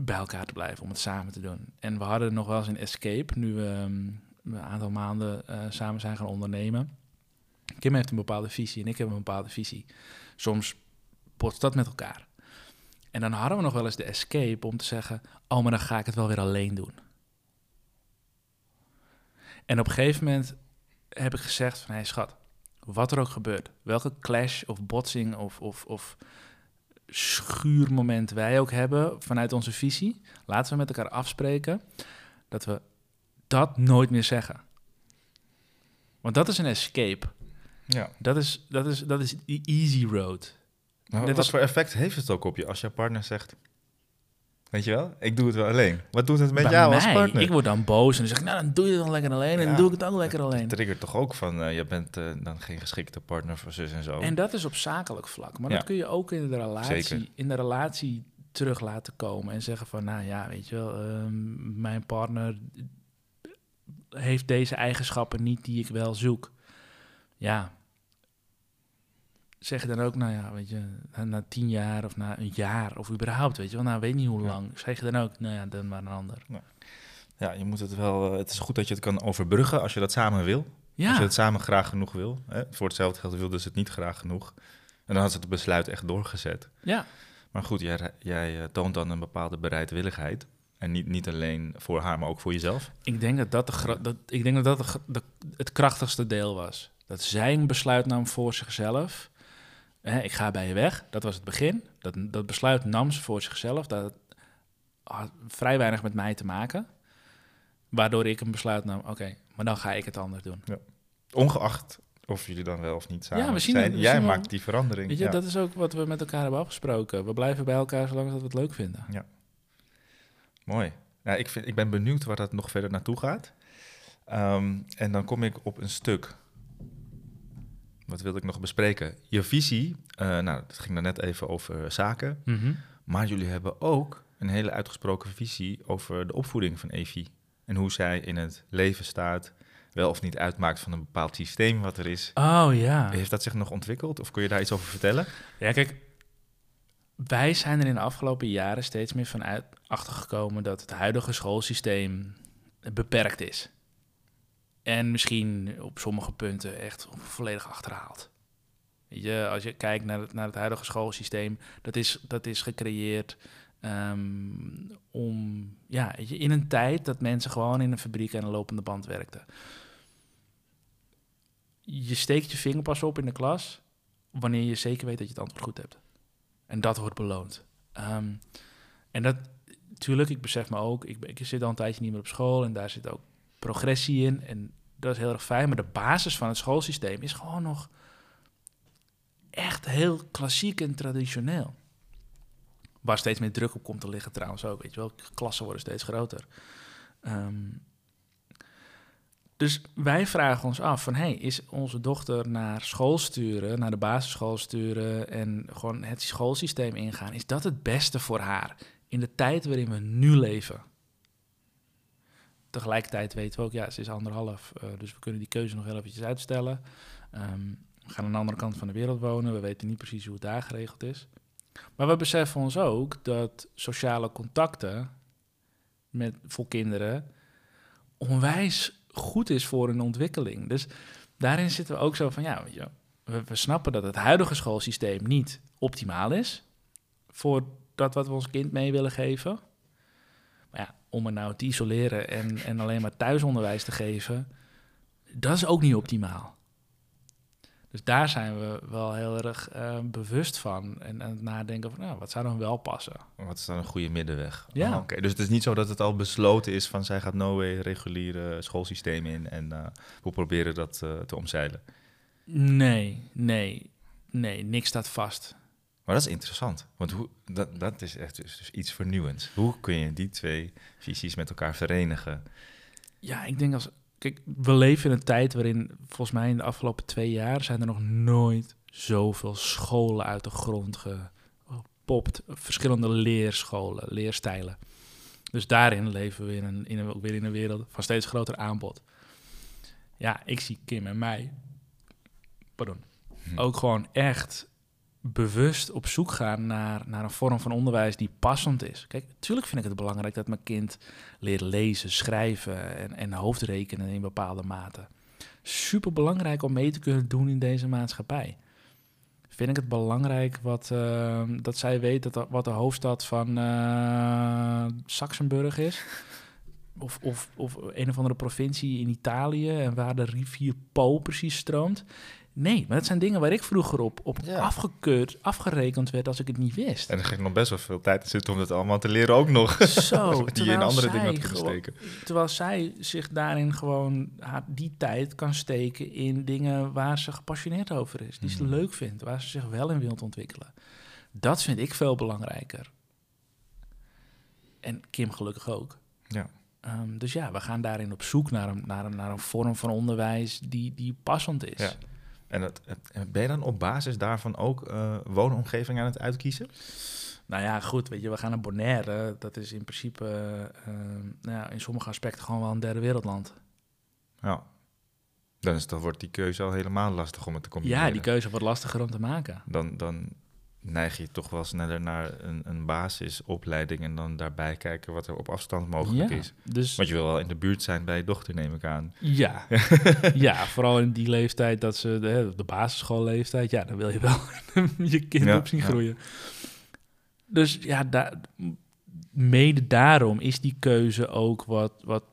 bij elkaar te blijven, om het samen te doen. En we hadden nog wel eens een escape, nu we ehm, een aantal maanden eh, samen zijn gaan ondernemen. Kim heeft een bepaalde visie en ik heb een bepaalde visie. Soms botst dat met elkaar. En dan hadden we nog wel eens de escape om te zeggen: Oh, maar dan ga ik het wel weer alleen doen. En op een gegeven moment heb ik gezegd: van, Hé, schat, wat er ook gebeurt, welke clash of botsing of, of, of schuurmoment wij ook hebben vanuit onze visie, laten we met elkaar afspreken dat we dat nooit meer zeggen. Want dat is een escape. Ja. Dat is, dat is, dat is die easy road. Maar wat voor effect heeft het ook op je als jouw partner zegt... Weet je wel, ik doe het wel alleen. Wat doet het met Bij jou als partner? Ik word dan boos en dan zeg ik, nou dan doe je het dan lekker alleen en dan doe ik het ook lekker alleen. Het triggert toch ook van, eh, je bent eh, dan geen geschikte partner voor zus en zo. En dat is op zakelijk vlak. Maar dat kun je ook in de relatie, Zeker. in de relatie terug laten komen en zeggen van, nou ja, weet je wel, ehm, mijn partner heeft deze eigenschappen niet die ik wel zoek. Ja. Zeg je dan ook, nou ja, weet je, na, na tien jaar of na een jaar of überhaupt, weet je wel, nou weet niet hoe Ja. lang. Zeg je dan ook, nou ja, dan maar een ander. Ja, je moet het wel. eh, het is goed dat je het kan overbruggen als je dat samen wil. Als je Ja, het samen graag genoeg wil. Hè? Voor hetzelfde geld wilden ze het niet graag genoeg. En dan had ze het besluit echt doorgezet. ja, Maar goed, jij, jij eh, toont dan een bepaalde bereidwilligheid. En niet, niet alleen voor haar, maar ook voor jezelf? Ik denk dat dat, de, dat, ik denk dat, dat de gra- de- het krachtigste deel was. Dat zij een besluit nam voor zichzelf. Hè, ik ga bij je weg, dat was het begin. Dat, dat besluit nam ze voor zichzelf. Dat had vrij weinig met mij te maken. Waardoor ik een besluit nam, oké, maar dan ga ik het anders doen. Ongeacht of jullie dan wel of niet samen Ja, we zien zijn. we Jij zien wel- maakt die verandering. Weet je, ja. dat is ook wat we met elkaar hebben afgesproken. We blijven bij elkaar zolang dat we het leuk vinden. Mooi. Ja, ik, vind, ik ben benieuwd waar dat nog verder naartoe gaat. Ehm, en dan kom ik op een stuk. Wat wilde ik nog bespreken? Je visie, eh, nou, het ging net even over zaken. Mhm. Maar jullie hebben ook een hele uitgesproken visie over de opvoeding van Evie. En hoe zij in het leven staat, wel of niet uitmaakt van een bepaald systeem wat er is. Oh ja. Heeft dat zich nog ontwikkeld? Of kun je daar iets over vertellen? Ja, kijk, wij zijn er in de afgelopen jaren steeds meer van uit, achtergekomen dat het huidige schoolsysteem beperkt is. En misschien op sommige punten echt volledig achterhaald. Je, als je kijkt naar het, naar het huidige schoolsysteem, dat is, dat is gecreëerd ehm, om, ja, in een tijd dat mensen gewoon in een fabriek aan een lopende band werkten. Je steekt je vinger pas op in de klas wanneer je zeker weet dat je het antwoord goed hebt. En dat wordt beloond. Ehm, en dat, natuurlijk, ik besef me ook, ik, ik zit al een tijdje niet meer op school en daar zit ook progressie in. En dat is heel erg fijn, maar de basis van het schoolsysteem is gewoon nog echt heel klassiek en traditioneel. Waar steeds meer druk op komt te liggen trouwens ook, weet je wel. Klassen worden steeds groter. Ehm, dus wij vragen ons af van, hey, is onze dochter naar school sturen, naar de basisschool sturen en gewoon het schoolsysteem ingaan, is dat het beste voor haar in de tijd waarin we nu leven? Tegelijkertijd weten we ook, ja, ze is anderhalf, eh, dus we kunnen die keuze nog heel eventjes uitstellen. Ehm, we gaan aan de andere kant van de wereld wonen, we weten niet precies hoe het daar geregeld is. Maar we beseffen ons ook dat sociale contacten met, voor kinderen onwijs goed is voor hun ontwikkeling. Dus daarin zitten we ook zo van, ja, we, we snappen dat het huidige schoolsysteem niet optimaal is voor dat wat we ons kind mee willen geven. Maar ja, om er nou te isoleren en, en alleen maar thuisonderwijs te geven, dat is ook niet optimaal. Dus daar zijn we wel heel erg eh, bewust van. En aan het nadenken van, nou, wat zou dan wel passen? Wat is dan een goede middenweg? Ja. Oh, Oké, Dus het is niet zo dat het al besloten is van zij gaat no way reguliere schoolsysteem in en eh, we proberen dat eh, te omzeilen. Nee, nee, nee, niks staat vast. Maar dat is interessant, want hoe, dat, dat is echt dus, dus iets vernieuwends. Hoe kun je die twee visies met elkaar verenigen? Ja, ik denk als. Kijk, we leven in een tijd waarin, volgens mij in de afgelopen twee jaar, zijn er nog nooit zoveel scholen uit de grond gepopt. Verschillende leerscholen, leerstijlen. Dus daarin leven we in een, in een, weer in een wereld van steeds groter aanbod. Ja, ik zie Kim en mij, pardon, Hm. ook gewoon echt bewust op zoek gaan naar, naar een vorm van onderwijs die passend is. Kijk, natuurlijk vind ik het belangrijk dat mijn kind leert lezen, schrijven en, en hoofdrekenen in bepaalde mate. Super belangrijk om mee te kunnen doen in deze maatschappij. Vind ik het belangrijk wat, eh, dat zij weet dat, wat de hoofdstad van eh Saxenburg is? Of, of, of een of andere provincie in Italië en waar de rivier Po precies stroomt? Nee, maar dat zijn dingen waar ik vroeger op, op Ja. afgekeurd, afgerekend werd als ik het niet wist. En er ging nog best wel veel tijd in zitten om het allemaal te leren ook nog. Zo, die je in andere dingen had kunnen gewoon- steken. Terwijl zij zich daarin gewoon haar, die tijd kan steken in dingen waar ze gepassioneerd over is. Die ze Mhm. leuk vindt, waar ze zich wel in wilt ontwikkelen. Dat vind ik veel belangrijker. En Kim gelukkig ook. Ja. Ehm, dus ja, we gaan daarin op zoek naar een, naar een, naar een vorm van onderwijs die, die passend is. Ja. En het, het- ben je dan op basis daarvan ook eh, woonomgeving aan het uitkiezen? Nou ja, goed, weet je, we gaan naar Bonaire. Dat is in principe eh, nou ja, in sommige aspecten gewoon wel een derde wereldland. Ja. Dan, is, dan wordt die keuze al helemaal lastig om het te combineren. Ja, die keuze wordt lastiger om te maken. dan, dan neig je toch wel sneller naar een, een basisopleiding en dan daarbij kijken wat er op afstand mogelijk ja, is. Dus Want je wil wel in de buurt zijn bij je dochter, neem ik aan. ja. ja, vooral in die leeftijd dat ze de, de basisschoolleeftijd, ja, dan wil je wel je kind Ja, op zien ja. groeien. Dus ja, daar, mede daarom is die keuze ook wat, wat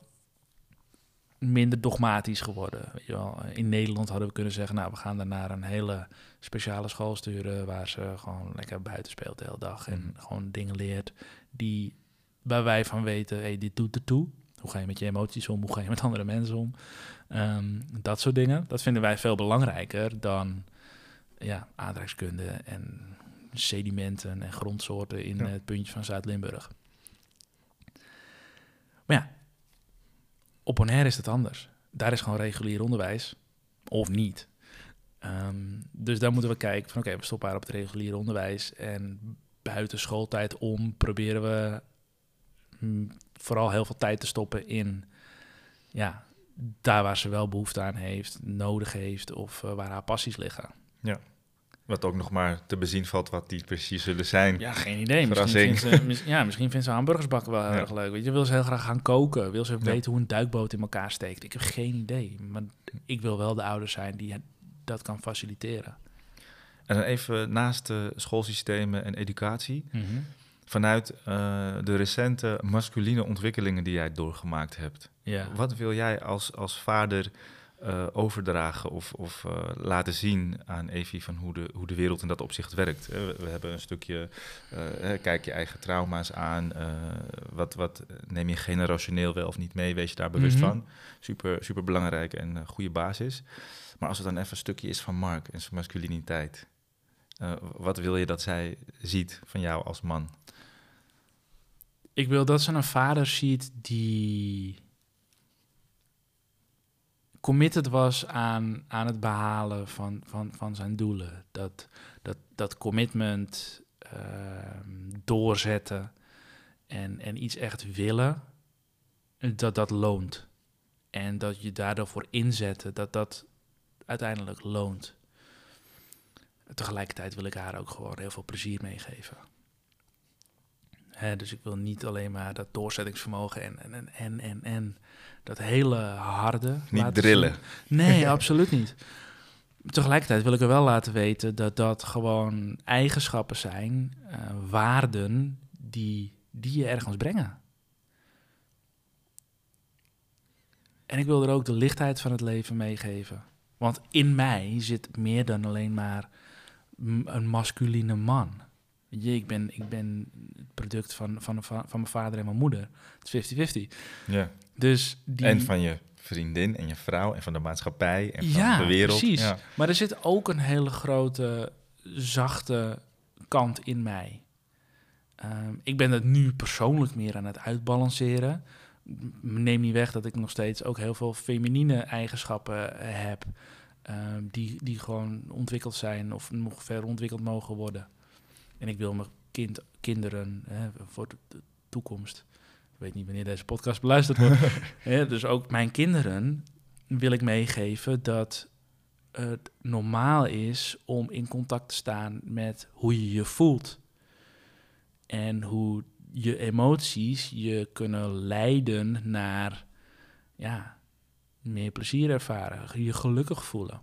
minder dogmatisch geworden. Weet je wel. In Nederland hadden we kunnen zeggen, nou, we gaan daar naar een hele speciale school sturen waar ze gewoon lekker buiten speelt de hele dag en Mhm. gewoon dingen leert die waar wij van weten, hey, dit doet ertoe. Hoe ga je met je emoties om? Hoe ga je met andere mensen om? Ehm, dat soort dingen. Dat vinden wij veel belangrijker dan ja, aardrijkskunde en sedimenten en grondsoorten in Ja. het puntje van Zuid-Limburg. Maar ja, op Bonaire is het anders. Daar is gewoon regulier onderwijs. Of niet. Ehm, dus daar moeten we kijken van oké, we stoppen haar op het reguliere onderwijs. En buiten schooltijd om proberen we mm, vooral heel veel tijd te stoppen in ja, daar waar ze wel behoefte aan heeft, nodig heeft of eh, waar haar passies liggen. Wat ook nog maar te bezien valt wat die precies zullen zijn. Ja, geen idee. Misschien vindt, ze, mis- ja, misschien vindt ze hamburgers bakken wel heel Ja. erg leuk. Weet je, wil ze heel graag gaan koken. Wil ze Ja. weten hoe een duikboot in elkaar steekt. Ik heb geen idee. Maar ik wil wel de ouder zijn die dat kan faciliteren. En dan even naast de schoolsystemen en educatie. Vanuit eh, de recente masculine ontwikkelingen die jij doorgemaakt hebt. Ja. Wat wil jij als, als vader eh, overdragen of, of eh, laten zien aan Evie van hoe de, hoe de wereld in dat opzicht werkt? We, we hebben een stukje, kijk je eigen trauma's aan. wat, wat neem je generationeel wel of niet mee? Wees je daar bewust Mhm. van? Super, super belangrijk en goede basis. Maar als het dan even een stukje is van Mark en zijn masculiniteit. eh, wat wil je dat zij ziet van jou als man? Ik wil dat ze een vader ziet die committed was aan, aan het behalen van, van, van zijn doelen. Dat, dat, dat commitment ehm, doorzetten en, en iets echt willen, dat dat loont. En dat je daardoor voor inzetten, dat dat uiteindelijk loont. Tegelijkertijd wil ik haar ook gewoon heel veel plezier meegeven. Dus ik wil niet alleen maar dat doorzettingsvermogen en, en, en, en, en, en dat hele harde. Niet drillen. zien. Nee, absoluut niet. Tegelijkertijd wil ik er wel laten weten dat dat gewoon eigenschappen zijn, eh, waarden die, die je ergens brengen. En ik wil er ook de lichtheid van het leven meegeven. Want in mij zit meer dan alleen maar een masculine man. Weet je, ik ben, ik ben het product van, van, van, van mijn vader en mijn moeder. Het is 50-50. Ja. Dus die... En van je vriendin en je vrouw en van de maatschappij en van Ja, de wereld. precies. Ja. Maar er zit ook een hele grote, zachte kant in mij. Ehm, ik ben het nu persoonlijk meer aan het uitbalanceren. Neem niet weg dat ik nog steeds ook heel veel feminine eigenschappen eh, heb. ehm, die, die gewoon ontwikkeld zijn of nog verder ontwikkeld mogen worden. En ik wil mijn kind, kinderen hè, voor de toekomst. Ik weet niet wanneer deze podcast beluisterd wordt. dus ook mijn kinderen wil ik meegeven dat het normaal is om in contact te staan met hoe je je voelt. En hoe je emoties je kunnen leiden naar ja, meer plezier ervaren, je gelukkig voelen.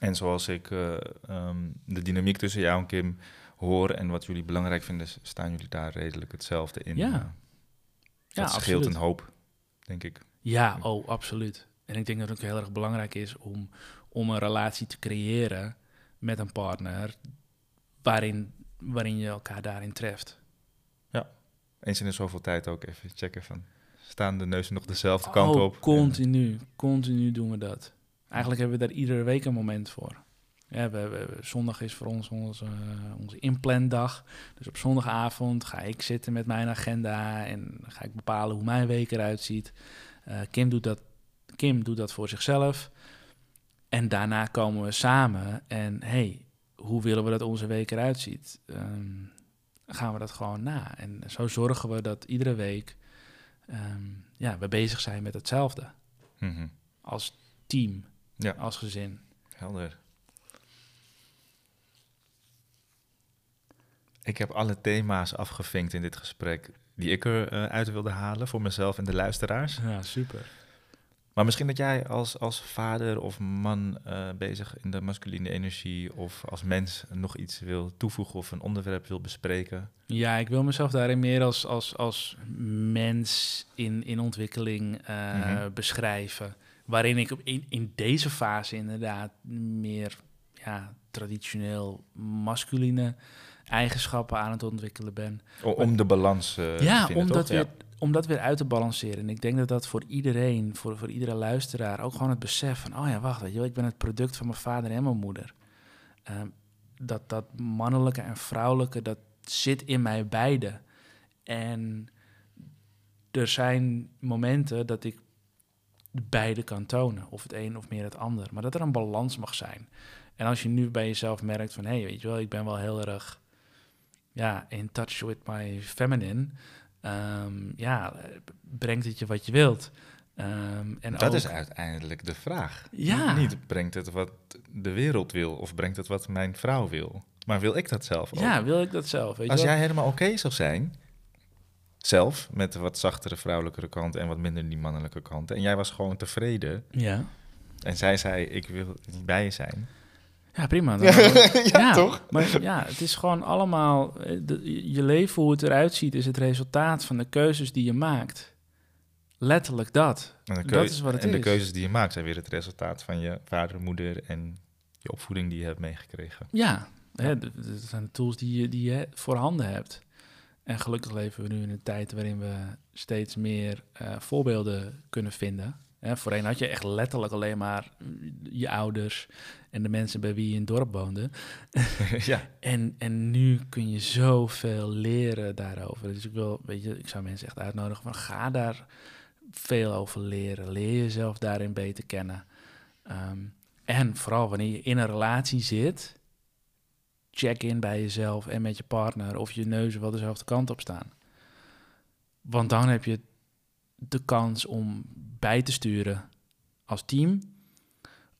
En zoals ik eh, ehm, de dynamiek tussen jou en Kim hoor en wat jullie belangrijk vinden, staan jullie daar redelijk hetzelfde in. Ja. Eh, Ja, dat scheelt absoluut. een hoop, denk ik. Ja, oh, absoluut. En ik denk dat het ook heel erg belangrijk is om, om een relatie te creëren met een partner waarin, waarin je elkaar daarin treft. Eens in de zoveel tijd ook even checken van, staan de neuzen nog dezelfde kant oh, op? Continu, continu doen we dat. Eigenlijk hebben we daar iedere week een moment voor. Ja, we, we- zondag is voor ons onze, onze inplandag. Dus op zondagavond ga ik zitten met mijn agenda en ga ik bepalen hoe mijn week eruit ziet. Eh, Kim, doet dat, Kim doet dat voor zichzelf. En daarna komen we samen en hey, hoe willen we dat onze week eruit ziet? Ehm, gaan we dat gewoon na. En zo zorgen we dat iedere week ehm, ja, we bezig zijn met hetzelfde. Mhm. Als team, Ja. als gezin. Helder. Ik heb alle thema's afgevinkt in dit gesprek die ik eruit uit wilde halen voor mezelf en de luisteraars. Ja, super. Maar misschien dat jij als, als vader of man uh, bezig in de masculine energie of als mens nog iets wil toevoegen of een onderwerp wil bespreken. Ja, ik wil mezelf daarin meer als, als, als mens in, in ontwikkeling uh, mm-hmm. beschrijven. Waarin ik in, in deze fase inderdaad meer ja, traditioneel masculine eigenschappen aan het ontwikkelen ben. Om de balans uh, ja, vinden, om dat, weer, om dat weer uit te balanceren. En ik denk dat dat voor iedereen, voor, voor iedere luisteraar, ook gewoon het besef van... oh ja, wacht, weet je, ik ben het product van mijn vader en mijn moeder. Uh, dat, dat mannelijke en vrouwelijke, dat zit in mij beide. En er zijn momenten dat ik beide kan tonen. Of het een of meer het ander. Maar dat er een balans mag zijn. En als je nu bij jezelf merkt van... hé, hey, weet je wel, ik ben wel heel erg... ja, in touch with my feminine... Um, ja, brengt het je wat je wilt. Um, en dat is uiteindelijk de vraag. Ja. Niet brengt het wat de wereld wil of brengt het wat mijn vrouw wil. Maar wil ik dat zelf ook? Ja, wil ik dat zelf. Weet Als jij helemaal oké zou zijn, zelf, met de wat zachtere vrouwelijke kant en wat minder die mannelijke kant. En jij was gewoon tevreden. Ja. En zij zei, ik wil niet bij je zijn. Ja, prima. ja, toch? Maar ja, het is gewoon allemaal... Eh, je leven, hoe het eruit ziet, is het resultaat van de keuzes die je maakt. Letterlijk dat. Dat is wat het en is. En de keuzes die je maakt zijn weer het resultaat van je vader, moeder en je opvoeding die je hebt meegekregen. Ja, hè, dat zijn de tools die je, die je voorhanden hebt. En gelukkig leven we nu in een tijd waarin we steeds meer uh, voorbeelden kunnen vinden. Hè, voorheen had je echt letterlijk alleen maar je ouders en de mensen bij wie je in het dorp woonde. ja. en, en nu kun je zoveel leren daarover. Dus ik wil, weet je, ik zou mensen echt uitnodigen van ga daar veel over leren. Leer jezelf daarin beter kennen. Ehm, en vooral wanneer je in een relatie zit, check in bij jezelf en met je partner of je neuzen wel dezelfde kant op staan. Want dan heb je de kans om bij te sturen als team.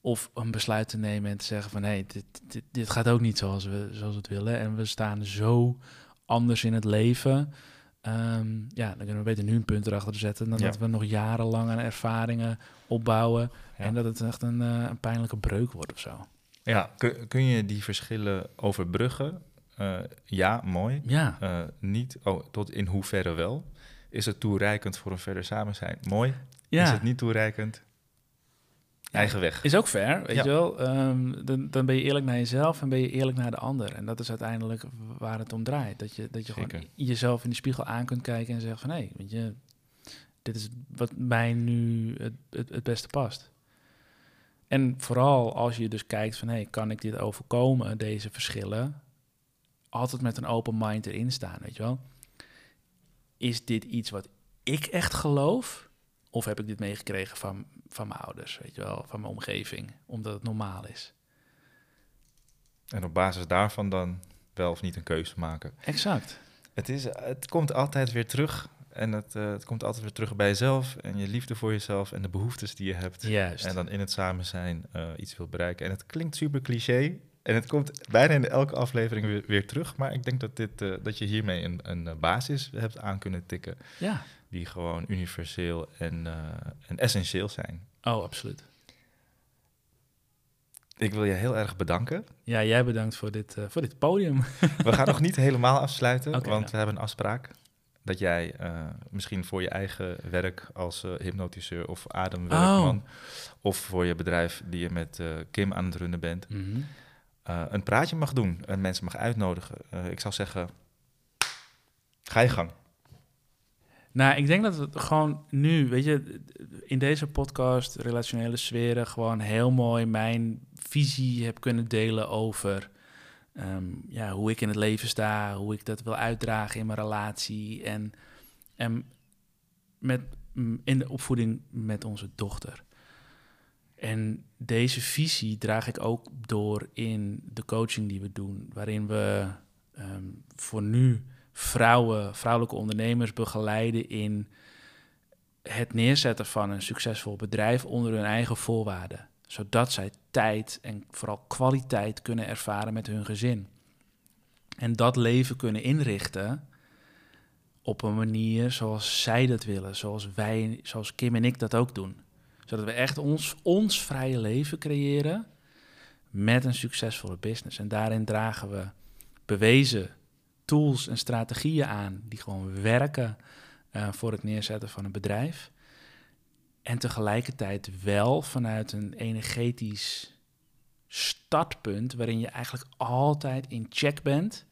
Of een besluit te nemen en te zeggen van hé, hey, dit, dit, dit, gaat ook niet zoals we, zoals we het willen. En we staan zo anders in het leven. Ehm, ja, dan kunnen we beter nu een punt erachter zetten dan dat we nog jarenlang aan ervaringen opbouwen. En dat het echt een, uh, een pijnlijke breuk wordt of zo. Ja, kun, kun je die verschillen overbruggen? Uh, ja, mooi. Ja. Uh, niet, oh, tot in hoeverre wel? Is het toereikend voor een verder samen zijn? Mooi. Ja. Is het niet toereikend? Eigen weg. Is ook fair, weet je wel. Um, dan, dan ben je eerlijk naar jezelf en ben je eerlijk naar de ander. En dat is uiteindelijk waar het om draait. Dat je, dat je gewoon jezelf in de spiegel aan kunt kijken en zeggen van... hé, hey, weet je, dit is wat mij nu het, het, het beste past. En vooral als je dus kijkt van, hé, hey, kan ik dit overkomen, deze verschillen? Altijd met een open mind erin staan, weet je wel. Is dit iets wat ik echt geloof? Of heb ik dit meegekregen van, van mijn ouders, weet je wel, van mijn omgeving, omdat het normaal is? En op basis daarvan dan wel of niet een keuze maken. Exact. Het, is, het komt altijd weer terug en het, uh, het komt altijd weer terug bij jezelf en je liefde voor jezelf en de behoeftes die je hebt. Juist. En dan in het samen zijn uh, iets wil bereiken. En het klinkt super cliché. En het komt bijna in elke aflevering weer, weer terug. Maar ik denk dat, dit, uh, dat je hiermee een, een basis hebt aan kunnen tikken. Ja. Die gewoon universeel en, en essentieel zijn. Oh, absoluut. Ik wil je heel erg bedanken. Ja, jij bedankt voor dit, voor dit podium. We gaan nog niet helemaal afsluiten, okay, want nou. we hebben een afspraak dat jij uh, misschien voor je eigen werk als uh, hypnotiseur of ademwerkman, oh. of voor je bedrijf die je met Kim aan het runnen bent, mm -hmm. een praatje mag doen en mensen mag uitnodigen. ik zou zeggen, ga je gang. Nou, ik denk dat het gewoon nu, weet je, in deze podcast, relationele sferen, gewoon heel mooi mijn visie heb kunnen delen over um, ja, hoe ik in het leven sta, hoe ik dat wil uitdragen in mijn relatie en, en met, in de opvoeding met onze dochter. En deze visie draag ik ook door in de coaching die we doen, waarin we um, voor nu vrouwen, vrouwelijke ondernemers begeleiden in het neerzetten van een succesvol bedrijf onder hun eigen voorwaarden zodat zij tijd en vooral kwaliteit kunnen ervaren met hun gezin. En dat leven kunnen inrichten op een manier zoals zij dat willen, zoals wij, zoals Kim en ik dat ook doen. Zodat we echt ons, ons vrije leven creëren met een succesvolle business. En daarin dragen we bewezen tools en strategieën aan die gewoon werken uh, voor het neerzetten van een bedrijf. En tegelijkertijd wel vanuit een energetisch startpunt waarin je eigenlijk altijd in check bent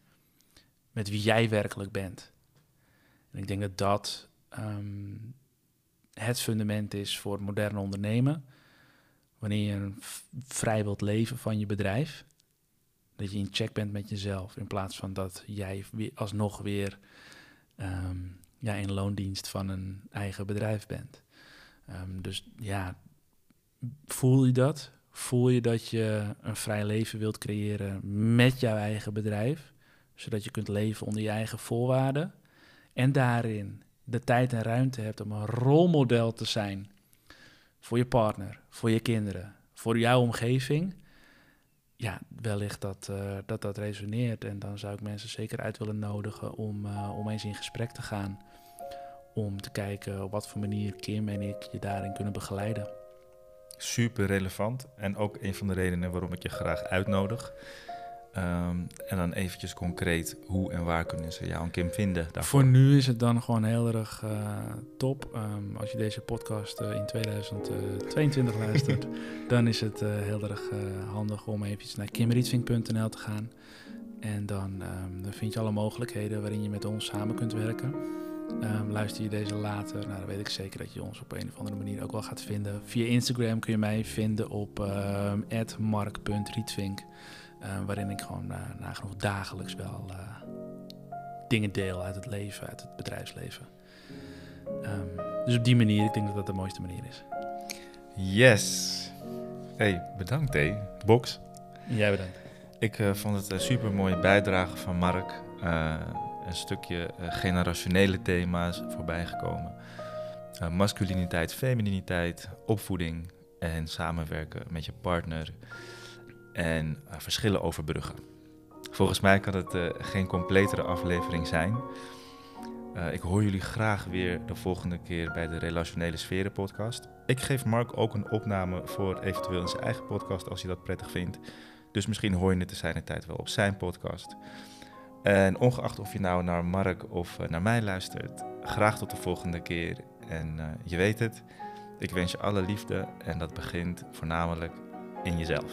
met wie jij werkelijk bent. En ik denk dat dat ehm, het fundament is voor moderne ondernemen. Wanneer je vrij wilt leven van je bedrijf, dat je in check bent met jezelf in plaats van dat jij alsnog weer ehm, ja, in loondienst van een eigen bedrijf bent. Ehm, dus ja, voel je dat? Voel je dat je een vrij leven wilt creëren met jouw eigen bedrijf, zodat je kunt leven onder je eigen voorwaarden en daarin de tijd en ruimte hebt om een rolmodel te zijn voor je partner, voor je kinderen, voor jouw omgeving, ja, wellicht dat, uh, dat dat resoneert. En dan zou ik mensen zeker uit willen nodigen om, uh, om eens in gesprek te gaan. Om te kijken op wat voor manier Kim en ik je daarin kunnen begeleiden. Super relevant en ook een van de redenen waarom ik je graag uitnodig. Ehm, en dan eventjes concreet, hoe en waar kunnen ze jou en Kim vinden? Daarvoor? Voor nu is het dan gewoon heel erg uh, top. Um, als je deze podcast uh, in 2022 luistert, dan is het uh, heel erg handig om eventjes naar kimrietvink.nl te gaan. En dan, um, dan, vind je alle mogelijkheden waarin je met ons samen kunt werken. luister je deze later, nou, dan weet ik zeker dat je ons op een of andere manier ook wel gaat vinden. Via Instagram kun je mij vinden op mark.rietvink. Uh, waarin ik gewoon uh, nagenoeg dagelijks wel uh, dingen deel uit het leven, uit het bedrijfsleven. Um, dus op die manier, ik denk dat dat de mooiste manier is. Yes. Hey, bedankt hé. Box. Jij bedankt. Ik vond het een super mooie bijdrage van Mark. een stukje generationele thema's voorbij gekomen. masculiniteit, femininiteit, opvoeding en samenwerken met je partner en uh, verschillen overbruggen. Volgens mij kan het uh, geen completere aflevering zijn. Uh, ik hoor jullie graag weer de volgende keer bij de Relationele Sferen podcast. Ik geef Mark ook een opname voor eventueel in zijn eigen podcast als hij dat prettig vindt. Dus misschien hoor je het te zijn tijd wel op zijn podcast. En ongeacht of je nou naar Mark of naar mij luistert, graag tot de volgende keer. En je weet het, ik wens je alle liefde en dat begint voornamelijk in jezelf.